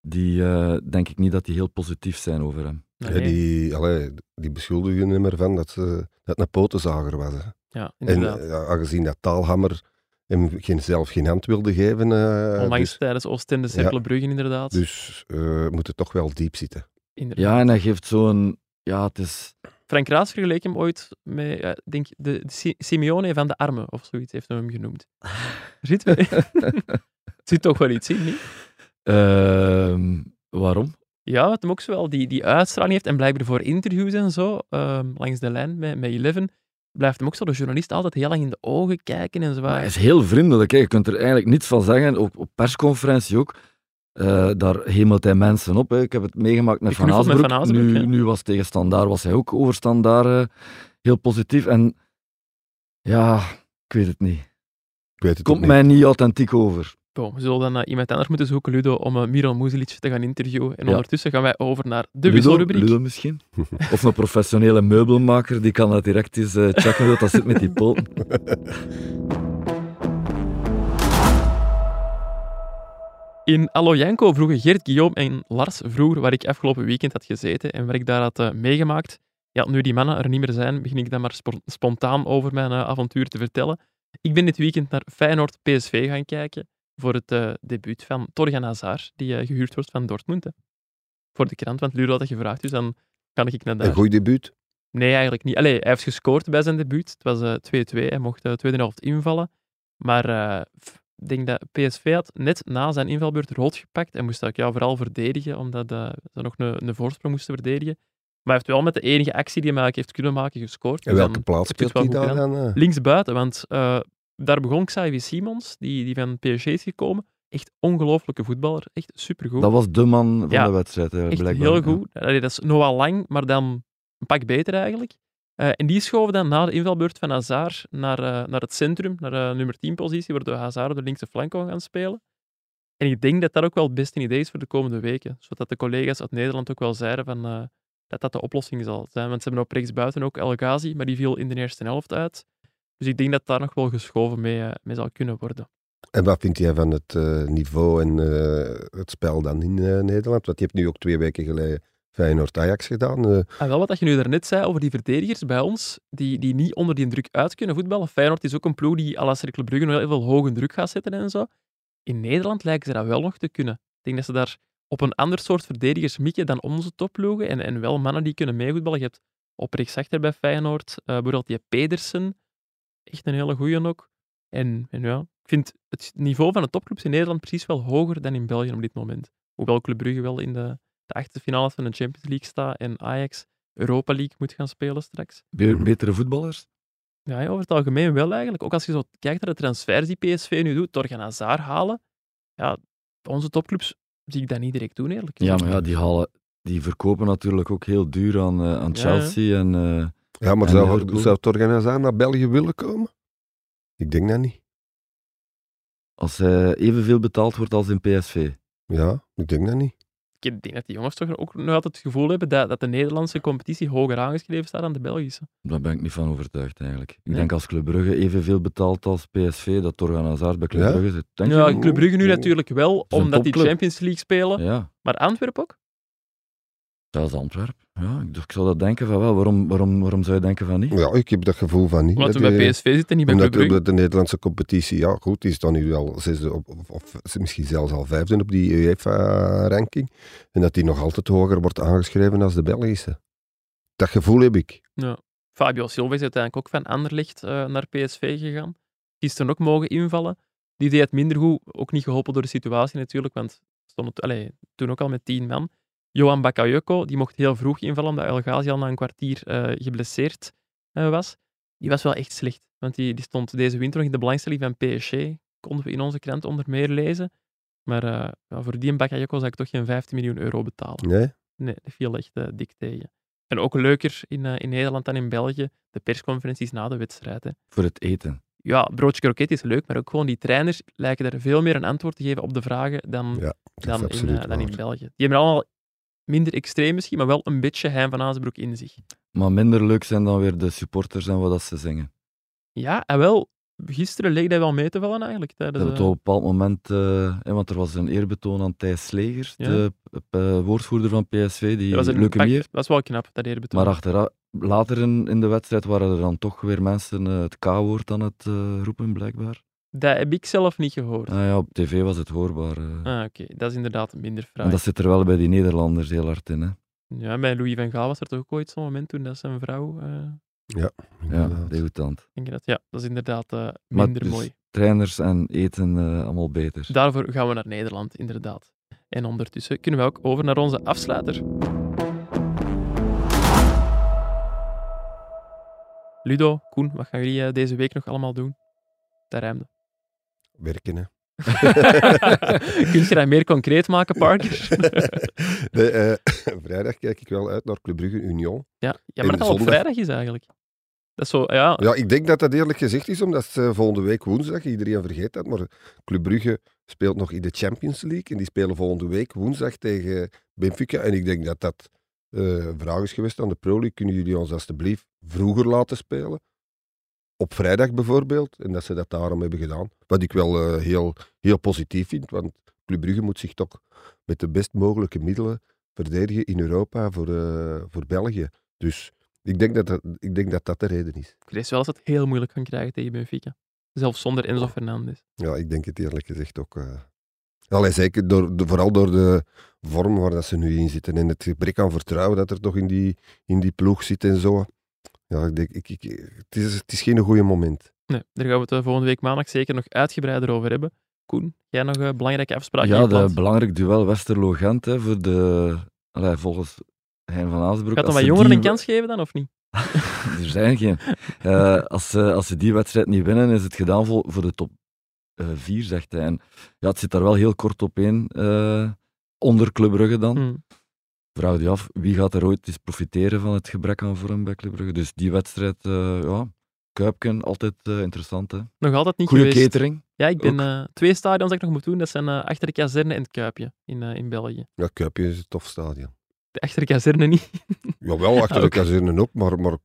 Die uh, denk ik niet dat die heel positief zijn over hem. Nee. Ja, die, allee, die beschuldigen hem ervan dat, ze, dat een potenzager was. Hè. Ja, inderdaad. En ja, aangezien dat Taalhammer hem geen, zelf geen hand wilde geven. Uh, Onlangs dus, tijdens Oostende Cercle Brugge, inderdaad. Dus uh, moet het toch wel diep zitten. Inderdaad. Ja, en hij geeft zo'n... Ja, het is... Frank Raas vergeleek hem ooit met, uh, denk de, de Simeone van de Armen, of zoiets heeft hij hem genoemd. Zit, zit toch wel iets in, niet? Uh, waarom? Ja, wat hem ook zo wel die, die uitstraling heeft en blijkbaar voor interviews en zo, um, langs de lijn met, met Eleven, blijft hem ook zo de journalist altijd heel lang in de ogen kijken en zo. Maar hij is heel vriendelijk, hè. je kunt er eigenlijk niets van zeggen, op, op persconferentie ook. Uh, daar hemelt hij mensen op. Hè. Ik heb het meegemaakt met Van Aasbroek. Van Aasbroek nu, was tegen Standaard, was hij ook over Standaard uh, heel positief. En ja, ik weet het niet. Ik weet het Komt niet. mij niet authentiek over. Bon, we zullen dan eh, iemand anders moeten zoeken, Ludo, om uh, Miran Muzilic te gaan interviewen. En Ja. ondertussen gaan wij over naar de wisselrubriek. Ludo misschien? Of een professionele meubelmaker, die kan dat direct eens eh, checken hoe dat zit met die poten. In Allo Janko vroegen Geert Guillaume en Lars vroeger waar ik afgelopen weekend had gezeten en waar ik daar had eh, meegemaakt. Ja, nu die mannen er niet meer zijn, begin ik dan maar spo- spontaan over mijn eh, avontuur te vertellen. Ik ben dit weekend naar Feyenoord PSV gaan kijken voor het eh, debuut van Torgan Hazard, die eh, gehuurd wordt van Dortmund. hè. Voor de krant, want Ludo had dat gevraagd, dus dan kan ik naar daar. Een goed debuut. Nee, eigenlijk niet. Allee, hij heeft gescoord bij zijn debuut. Het was eh 2-2. Hij mocht de tweede helft invallen. Maar eh, ik denk dat PSV had net na zijn invalbeurt rood gepakt. en moest ook ja, vooral verdedigen, omdat eh, ze nog een, een voorsprong moesten verdedigen. Maar hij heeft wel met de enige actie die hij eigenlijk heeft kunnen maken gescoord. En Dus welke dan plaats speelt hij daar dan? eh? Linksbuiten, want eh, daar begon Xavi Simons, die, die van PSG is gekomen. Echt ongelooflijke voetballer. Echt supergoed. Dat was de man van Ja, de wedstrijd, eh, Echt blijkbaar. heel ja. goed. Allee, dat is Noah Lang, maar dan een pak beter eigenlijk. Eh, en die schoven dan na de invalbeurt van Hazard naar, eh, naar het centrum, naar de nummer 10 positie, waardoor Hazard de linkse flank kon gaan spelen. En ik denk dat dat ook wel het beste idee is voor de komende weken. Zodat de collega's uit Nederland ook wel zeiden van, eh, dat dat de oplossing zal zijn. Want ze hebben op rechtsbuiten ook El Ghazi, maar die viel in de eerste helft uit. Dus ik denk dat daar nog wel geschoven mee, eh, mee zal kunnen worden. En wat vind jij van het eh, niveau en eh, het spel dan in Nederland? Want je hebt nu ook twee weken geleden Feyenoord-Ajax gedaan. En wel wat je nu daarnet zei over die verdedigers bij ons, die, die niet onder die druk uit kunnen voetballen. Feyenoord is ook een ploeg die à la Cercle Brugge heel veel hoge druk gaat zetten en zo. In Nederland lijken ze dat wel nog te kunnen. Ik denk dat ze daar op een ander soort verdedigers mikken dan onze topploegen. En, en wel mannen die kunnen meevoetballen. Je hebt op rechtsachter bij Feyenoord, eh, bijvoorbeeld die Pedersen. Echt een hele goeie ook. En, en ja, ik vind het niveau van de topclubs in Nederland precies wel hoger dan in België op dit moment. Hoewel Club Brugge wel in de, de achtste finale van de Champions League staat en Ajax Europa League moet gaan spelen straks. Be- betere voetballers? Ja, over het algemeen wel eigenlijk. Ook als je zo kijkt naar de transfers die PSV nu doet, Torgan Hazard halen. Ja, onze topclubs zie ik dat niet direct doen, eerlijk Ja, maar ja, die, halen, die verkopen natuurlijk ook heel duur aan, eh, aan Ja, Chelsea. En, eh, Ja, maar zou, zou het organisatie naar België willen komen? Ik denk dat niet. als hij evenveel betaald wordt als in PSV. Ja, ik denk dat niet. Ik denk dat die jongens toch ook nog altijd het gevoel hebben dat, dat de Nederlandse competitie hoger aangeschreven staat dan de Belgische. Daar ben ik niet van overtuigd eigenlijk. Ik Nee? denk als Club Brugge evenveel betaalt als PSV, dat Torgan Hazard bij Club Ja? Brugge zit. Ja? Club Brugge nu natuurlijk wel, omdat die. Champions League spelen. Ja, Maar Antwerpen ook? Zelfs Antwerpen. Ja, ik, ik zou dat denken van wel. Waarom, waarom, waarom zou je denken van niet? Ja, ik heb dat gevoel van niet. Omdat we Dat bij PSV zitten, niet bij Omdat Club Brugge. de, de Nederlandse competitie, ja goed, die is dan nu al zesde op, of, of misschien zelfs al vijfde op die UEFA-ranking. En dat die nog altijd hoger wordt aangeschreven als de Belgische. Dat gevoel heb ik. Fabio Silva is uiteindelijk ook van Anderlecht eh, naar PSV gegaan. Gisteren ook mogen invallen. Die deed het minder goed, ook niet geholpen door de situatie natuurlijk, want stond het, allee, toen ook al met tien man. Johan Bakayoko, die mocht heel vroeg invallen, omdat El Ghazi al na een kwartier eh, geblesseerd eh, was. Die was wel echt slecht, want die, die stond deze winter nog in de belangstelling van PSG. Konden we in onze krant onder meer lezen. Maar eh, voor die Bakayoko zou ik toch geen 15 miljoen euro betalen. Nee? Nee, dat viel echt dik tegen. En ook leuker in, in Nederland dan in België, de persconferenties na de wedstrijd. Hè. Voor het eten. Ja, broodje kroket is leuk, maar ook gewoon die trainers lijken er veel meer een antwoord te geven op de vragen dan, Ja, dan, in, dan in. België. Die hebben allemaal minder extreem misschien, maar wel een beetje Hein van Azenbroek in zich. Maar minder leuk zijn dan weer de supporters en wat dat ze zingen. Ja, en wel, gisteren leek dat wel mee te vallen eigenlijk. Tijdens, Dat eh, op een bepaald moment, eh, hè, want er was een eerbetoon aan Thijs Slegers, Ja. de eh, woordvoerder van PSV, die dat was een leuke meer. Dat was wel knap, dat eerbetoon. Maar achteraf, later in, in de wedstrijd waren er dan toch weer mensen het K-woord aan het roepen, blijkbaar. Dat heb ik zelf niet gehoord. Ah ja, op tv was het hoorbaar. eh. Ah, oké. Dat is inderdaad minder fraai. en dat zit er wel bij die Nederlanders heel hard in. Hè. Ja, bij Louis van Gaal was er toch ook ooit zo'n moment toen dat zijn vrouw... eh, Ja, Inderdaad. degoutant. denk je dat? Ja, dat is inderdaad eh, Maar minder dus mooi. Trainers en eten eh, allemaal beter. Daarvoor gaan we naar Nederland, inderdaad. En ondertussen kunnen we ook over naar onze afsluiter. Ludo, Koen, wat gaan jullie deze week nog allemaal doen? Dat ruimde. Werken, hè. Kun je dat meer concreet maken, Parker? Nee, eh, vrijdag kijk ik wel uit naar Club Brugge Union. ja, ja, En maar dat al op vrijdag is eigenlijk. Dat is zo, ja. Ja, ik denk dat dat eerlijk gezegd is, omdat ze volgende week woensdag, iedereen vergeet dat, maar Club Brugge speelt nog in de Champions League en die spelen volgende week woensdag tegen Benfica. En ik denk dat dat eh, een vraag is geweest aan de Pro League. Kunnen jullie ons alstublieft vroeger laten spelen? Op vrijdag bijvoorbeeld. En dat ze dat daarom hebben gedaan. Wat ik wel eh, heel, heel positief vind, want Club Brugge moet zich toch met de best mogelijke middelen verdedigen in Europa voor, eh, voor België. Dus ik denk, dat dat, ik denk dat dat de reden is. Ik vrees wel dat ze het heel moeilijk gaan krijgen tegen Benfica. Zelfs zonder Enzo Fernandes. Ja, ik denk het eerlijk gezegd ook. eh. Allee, zeker door, de, vooral door de vorm waar dat ze nu in zitten en het gebrek aan vertrouwen dat er toch in die, in die ploeg zit en zo. Ja, ik denk, ik, ik, het, is, het is geen goede moment. Nee, daar gaan we het eh, volgende week maandag zeker nog uitgebreider over hebben. Koen, jij nog een belangrijke afspraak Ja, in de belangrijk duel Westerlo-Gent hè, voor de... Allee, volgens Hein van Aasbroek... Gaat dan wat jongeren die- een kans geven dan, of niet? Er zijn geen. Eh, als, ze, als ze die wedstrijd niet winnen, is het gedaan voor, voor de top 4, zegt hij. En ja, het zit daar wel heel kort op één, eh, onder Club Brugge dan. Hm. Vraag je af, wie gaat er ooit eens profiteren van het gebrek aan vorm bij Club Brugge? Dus die wedstrijd, eh, ja, Kuipken, altijd eh, interessant. Hè. Nog altijd niet Goede geweest. catering. Ja, ik ben eh, twee stadions dat ik nog moet doen. Dat zijn eh, achter de kazerne en het Kuipje in, eh, in België. Ja, Kuipje is een tof stadion. De achter de kazerne niet. Jawel, achter de kazerne ook, maar, maar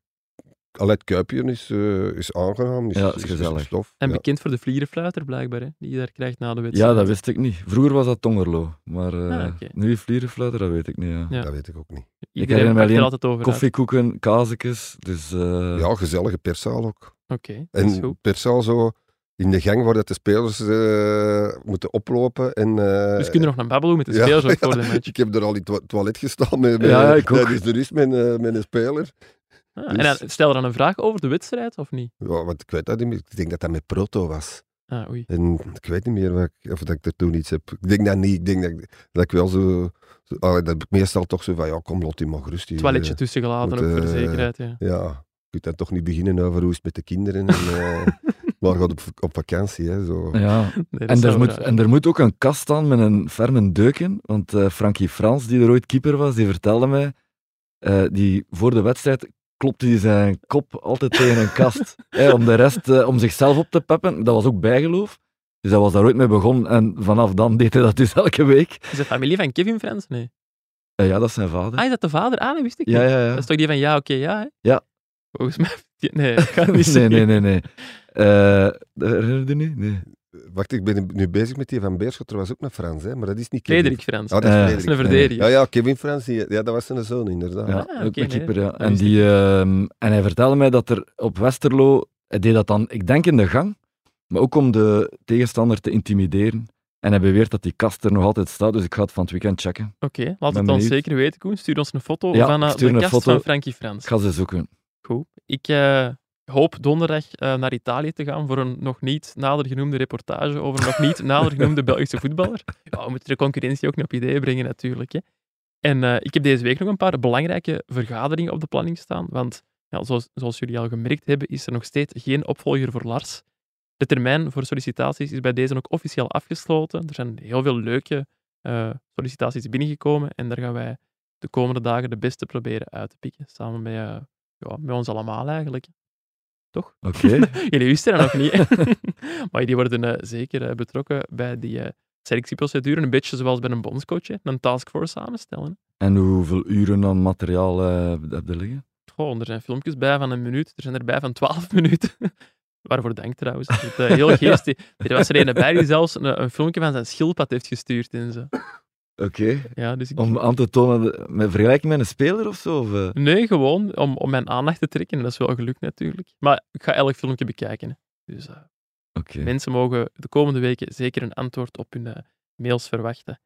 allee, het Kuipje is, eh, is aangenaam, is, Ja, is gezellig. En ja. bekend voor de vlierenfluiter, blijkbaar, hè, die je daar krijgt na de wedstrijd. Ja, dat wist ik niet. Vroeger was dat Tongerlo, maar eh Ah, nu vlierenfluiter, dat weet ik niet. Ja. Ja. Dat weet ik ook niet. Iedereen herinner me er altijd over. Koffiekoeken, kazekes, dus... eh, Ja, gezellige perszaal ook. Oké, dat is En perszaal zo in de gang waar dat de spelers eh, moeten oplopen. En, eh, Dus kun je nog naar babbelen met de ja, spelers ook voor ja. de match. Ik heb er al in het to- toilet gestaan met, met, Ja, ik ook. tijdens de rust met, met een speler. Ah, en dus- dan, stel er dan een vraag over de wedstrijd, of niet? Ja, want ik weet dat niet meer. Ik denk dat dat met Proto was. Ah, oei. En ik weet niet meer wat ik- of dat ik er toen iets heb. Ik denk dat niet. Ik denk dat, ik- dat ik wel zo... zo dat heb ik meestal toch zo van, ja, kom, die maar gerust. hier, Toiletje eh, tussen gelaten, moet, ook voor de eh, zekerheid. Ja. Ja, je kunt dan toch niet beginnen over hoe is het met de kinderen. En, eh, maar gaat op, op vakantie, hè. Zo. ja. Nee, En, er moet, raar en er moet ook een kast staan met een ferme deuk in. Want eh, Frankie Frans, die er ooit keeper was, die vertelde mij, eh, die voor de wedstrijd klopte hij zijn kop altijd tegen een kast. hè, om de rest, eh, om zichzelf op te peppen. Dat was ook bijgeloof. Dus hij was daar ooit mee begonnen. En vanaf dan deed hij dat dus elke week. Is het familie van Kevin Frans? Nee. Eh, ja, dat is zijn vader. Ah, is dat de vader? Ah, dat wist ik ja, niet. ja, ja. Dat is toch die van ja, oké, ja, hè? Ja. Volgens mij... Nee, dat kan niet nee, nee, nee, nee. Eh herinner je niet? Nee. Wacht, ik ben nu bezig met die van Beerschot. Er was ook een Frans, hè. Maar dat is niet Kevin. Frederik Frans. Ah, dat is Eh, dat is een verdediger. Ja, ja, Kevin Frans. die- Ja, dat was zijn zoon, inderdaad. Ja, Ah, ook oké, een nee, keeper, ja. dat En, die, ehm, en hij vertelde mij dat er op Westerlo, hij deed dat dan, ik denk in de gang, maar ook om de tegenstander te intimideren. En hij beweert dat die kast er nog altijd staat, dus ik ga het van het weekend checken. Oké, laat het ons benieuwd. zeker weten, Koen. Stuur ons een foto Ja, van eh, de kast foto. van Frankie Frans. Ik ga ze zoeken. Goed. Ik eh, hoop donderdag eh, naar Italië te gaan voor een nog niet nader genoemde reportage over een nog niet nader genoemde Belgische voetballer. Ja, we moeten de concurrentie ook nog op ideeën brengen natuurlijk. Hè. En eh, ik heb deze week nog een paar belangrijke vergaderingen op de planning staan, want ja, zoals, zoals jullie al gemerkt hebben, is er nog steeds geen opvolger voor Lars. De termijn voor sollicitaties is bij deze ook officieel afgesloten. Er zijn heel veel leuke eh, sollicitaties binnengekomen en daar gaan wij de komende dagen de beste proberen uit te pikken, samen met, ja, met ons allemaal eigenlijk. Toch? Oké. Jullie wisten dat nog niet. maar die worden eh, zeker eh, betrokken bij die eh, selectieprocedure. Een beetje zoals bij een bondscoach, hè, een taskforce samenstellen. En hoeveel uren aan materiaal heb je liggen? Goh, er zijn filmpjes bij van een minuut. Er zijn erbij van twaalf minuten. Waarvoor dank trouwens. Het, heel geestig. Er was er een bij die zelfs een, een filmpje van zijn schildpad heeft gestuurd en zo. Oké. Ja, dus ik... Om aan te tonen, met vergelijking met een speler of zo? Of, eh? Nee, gewoon om, om mijn aandacht te trekken. En dat is wel gelukt natuurlijk. Maar ik ga elk filmpje bekijken. Hè. Dus eh. Mensen mogen de komende weken zeker een antwoord op hun eh, mails verwachten.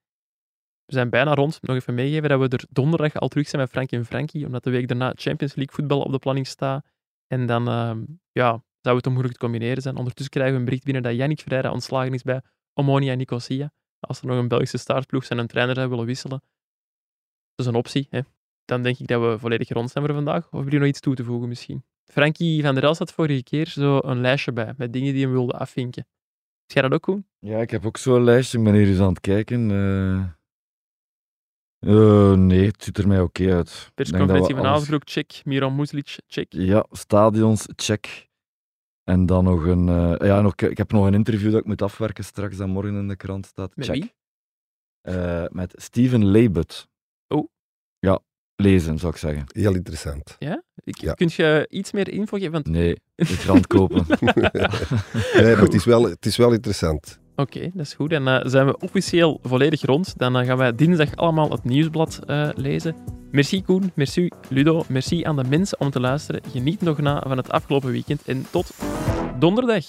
We zijn bijna rond. Nog even meegeven dat we er donderdag al terug zijn met Frank en Frankie, omdat de week daarna Champions League voetbal op de planning staat. En dan ehm, ja, zou het onmogelijk te combineren zijn. Ondertussen krijgen we een bericht binnen dat Yannick Freire ontslagen is bij Omonia Nicosia. Als er nog een Belgische startploeg zijn een trainer zou willen wisselen. Dat is een optie. Hè. Dan denk ik dat we volledig rond zijn voor vandaag. Of hebben jullie nog iets toe te voegen misschien? Frankie van der Els had vorige keer zo een lijstje bij met dingen die hem wilde afvinken. Is jij dat ook doen? Ja, ik heb ook zo'n lijstje. Ik ben hier eens aan het kijken. eh. Eh, nee, het ziet er mij oké uit. Persconferentie van alles- check. Miran Muslic, check. Ja, stadions, check. En dan nog een... eh, ja, nog, ik heb nog een interview dat ik moet afwerken straks, dat morgen in de krant staat. Met check. wie? Eh, met Steven Leibut. Oh. Ja, lezen zou ik zeggen. Heel interessant. Ik, Ja. Kunt je iets meer info geven? Want- Nee, de krant kopen. Nee, maar het is wel, het is wel interessant. Oké, dat is goed. En eh, zijn we officieel volledig rond. Dan gaan wij dinsdag allemaal het nieuwsblad eh, lezen. Merci Koen, merci Ludo, merci aan de mensen om te luisteren. Geniet nog na van het afgelopen weekend en tot donderdag.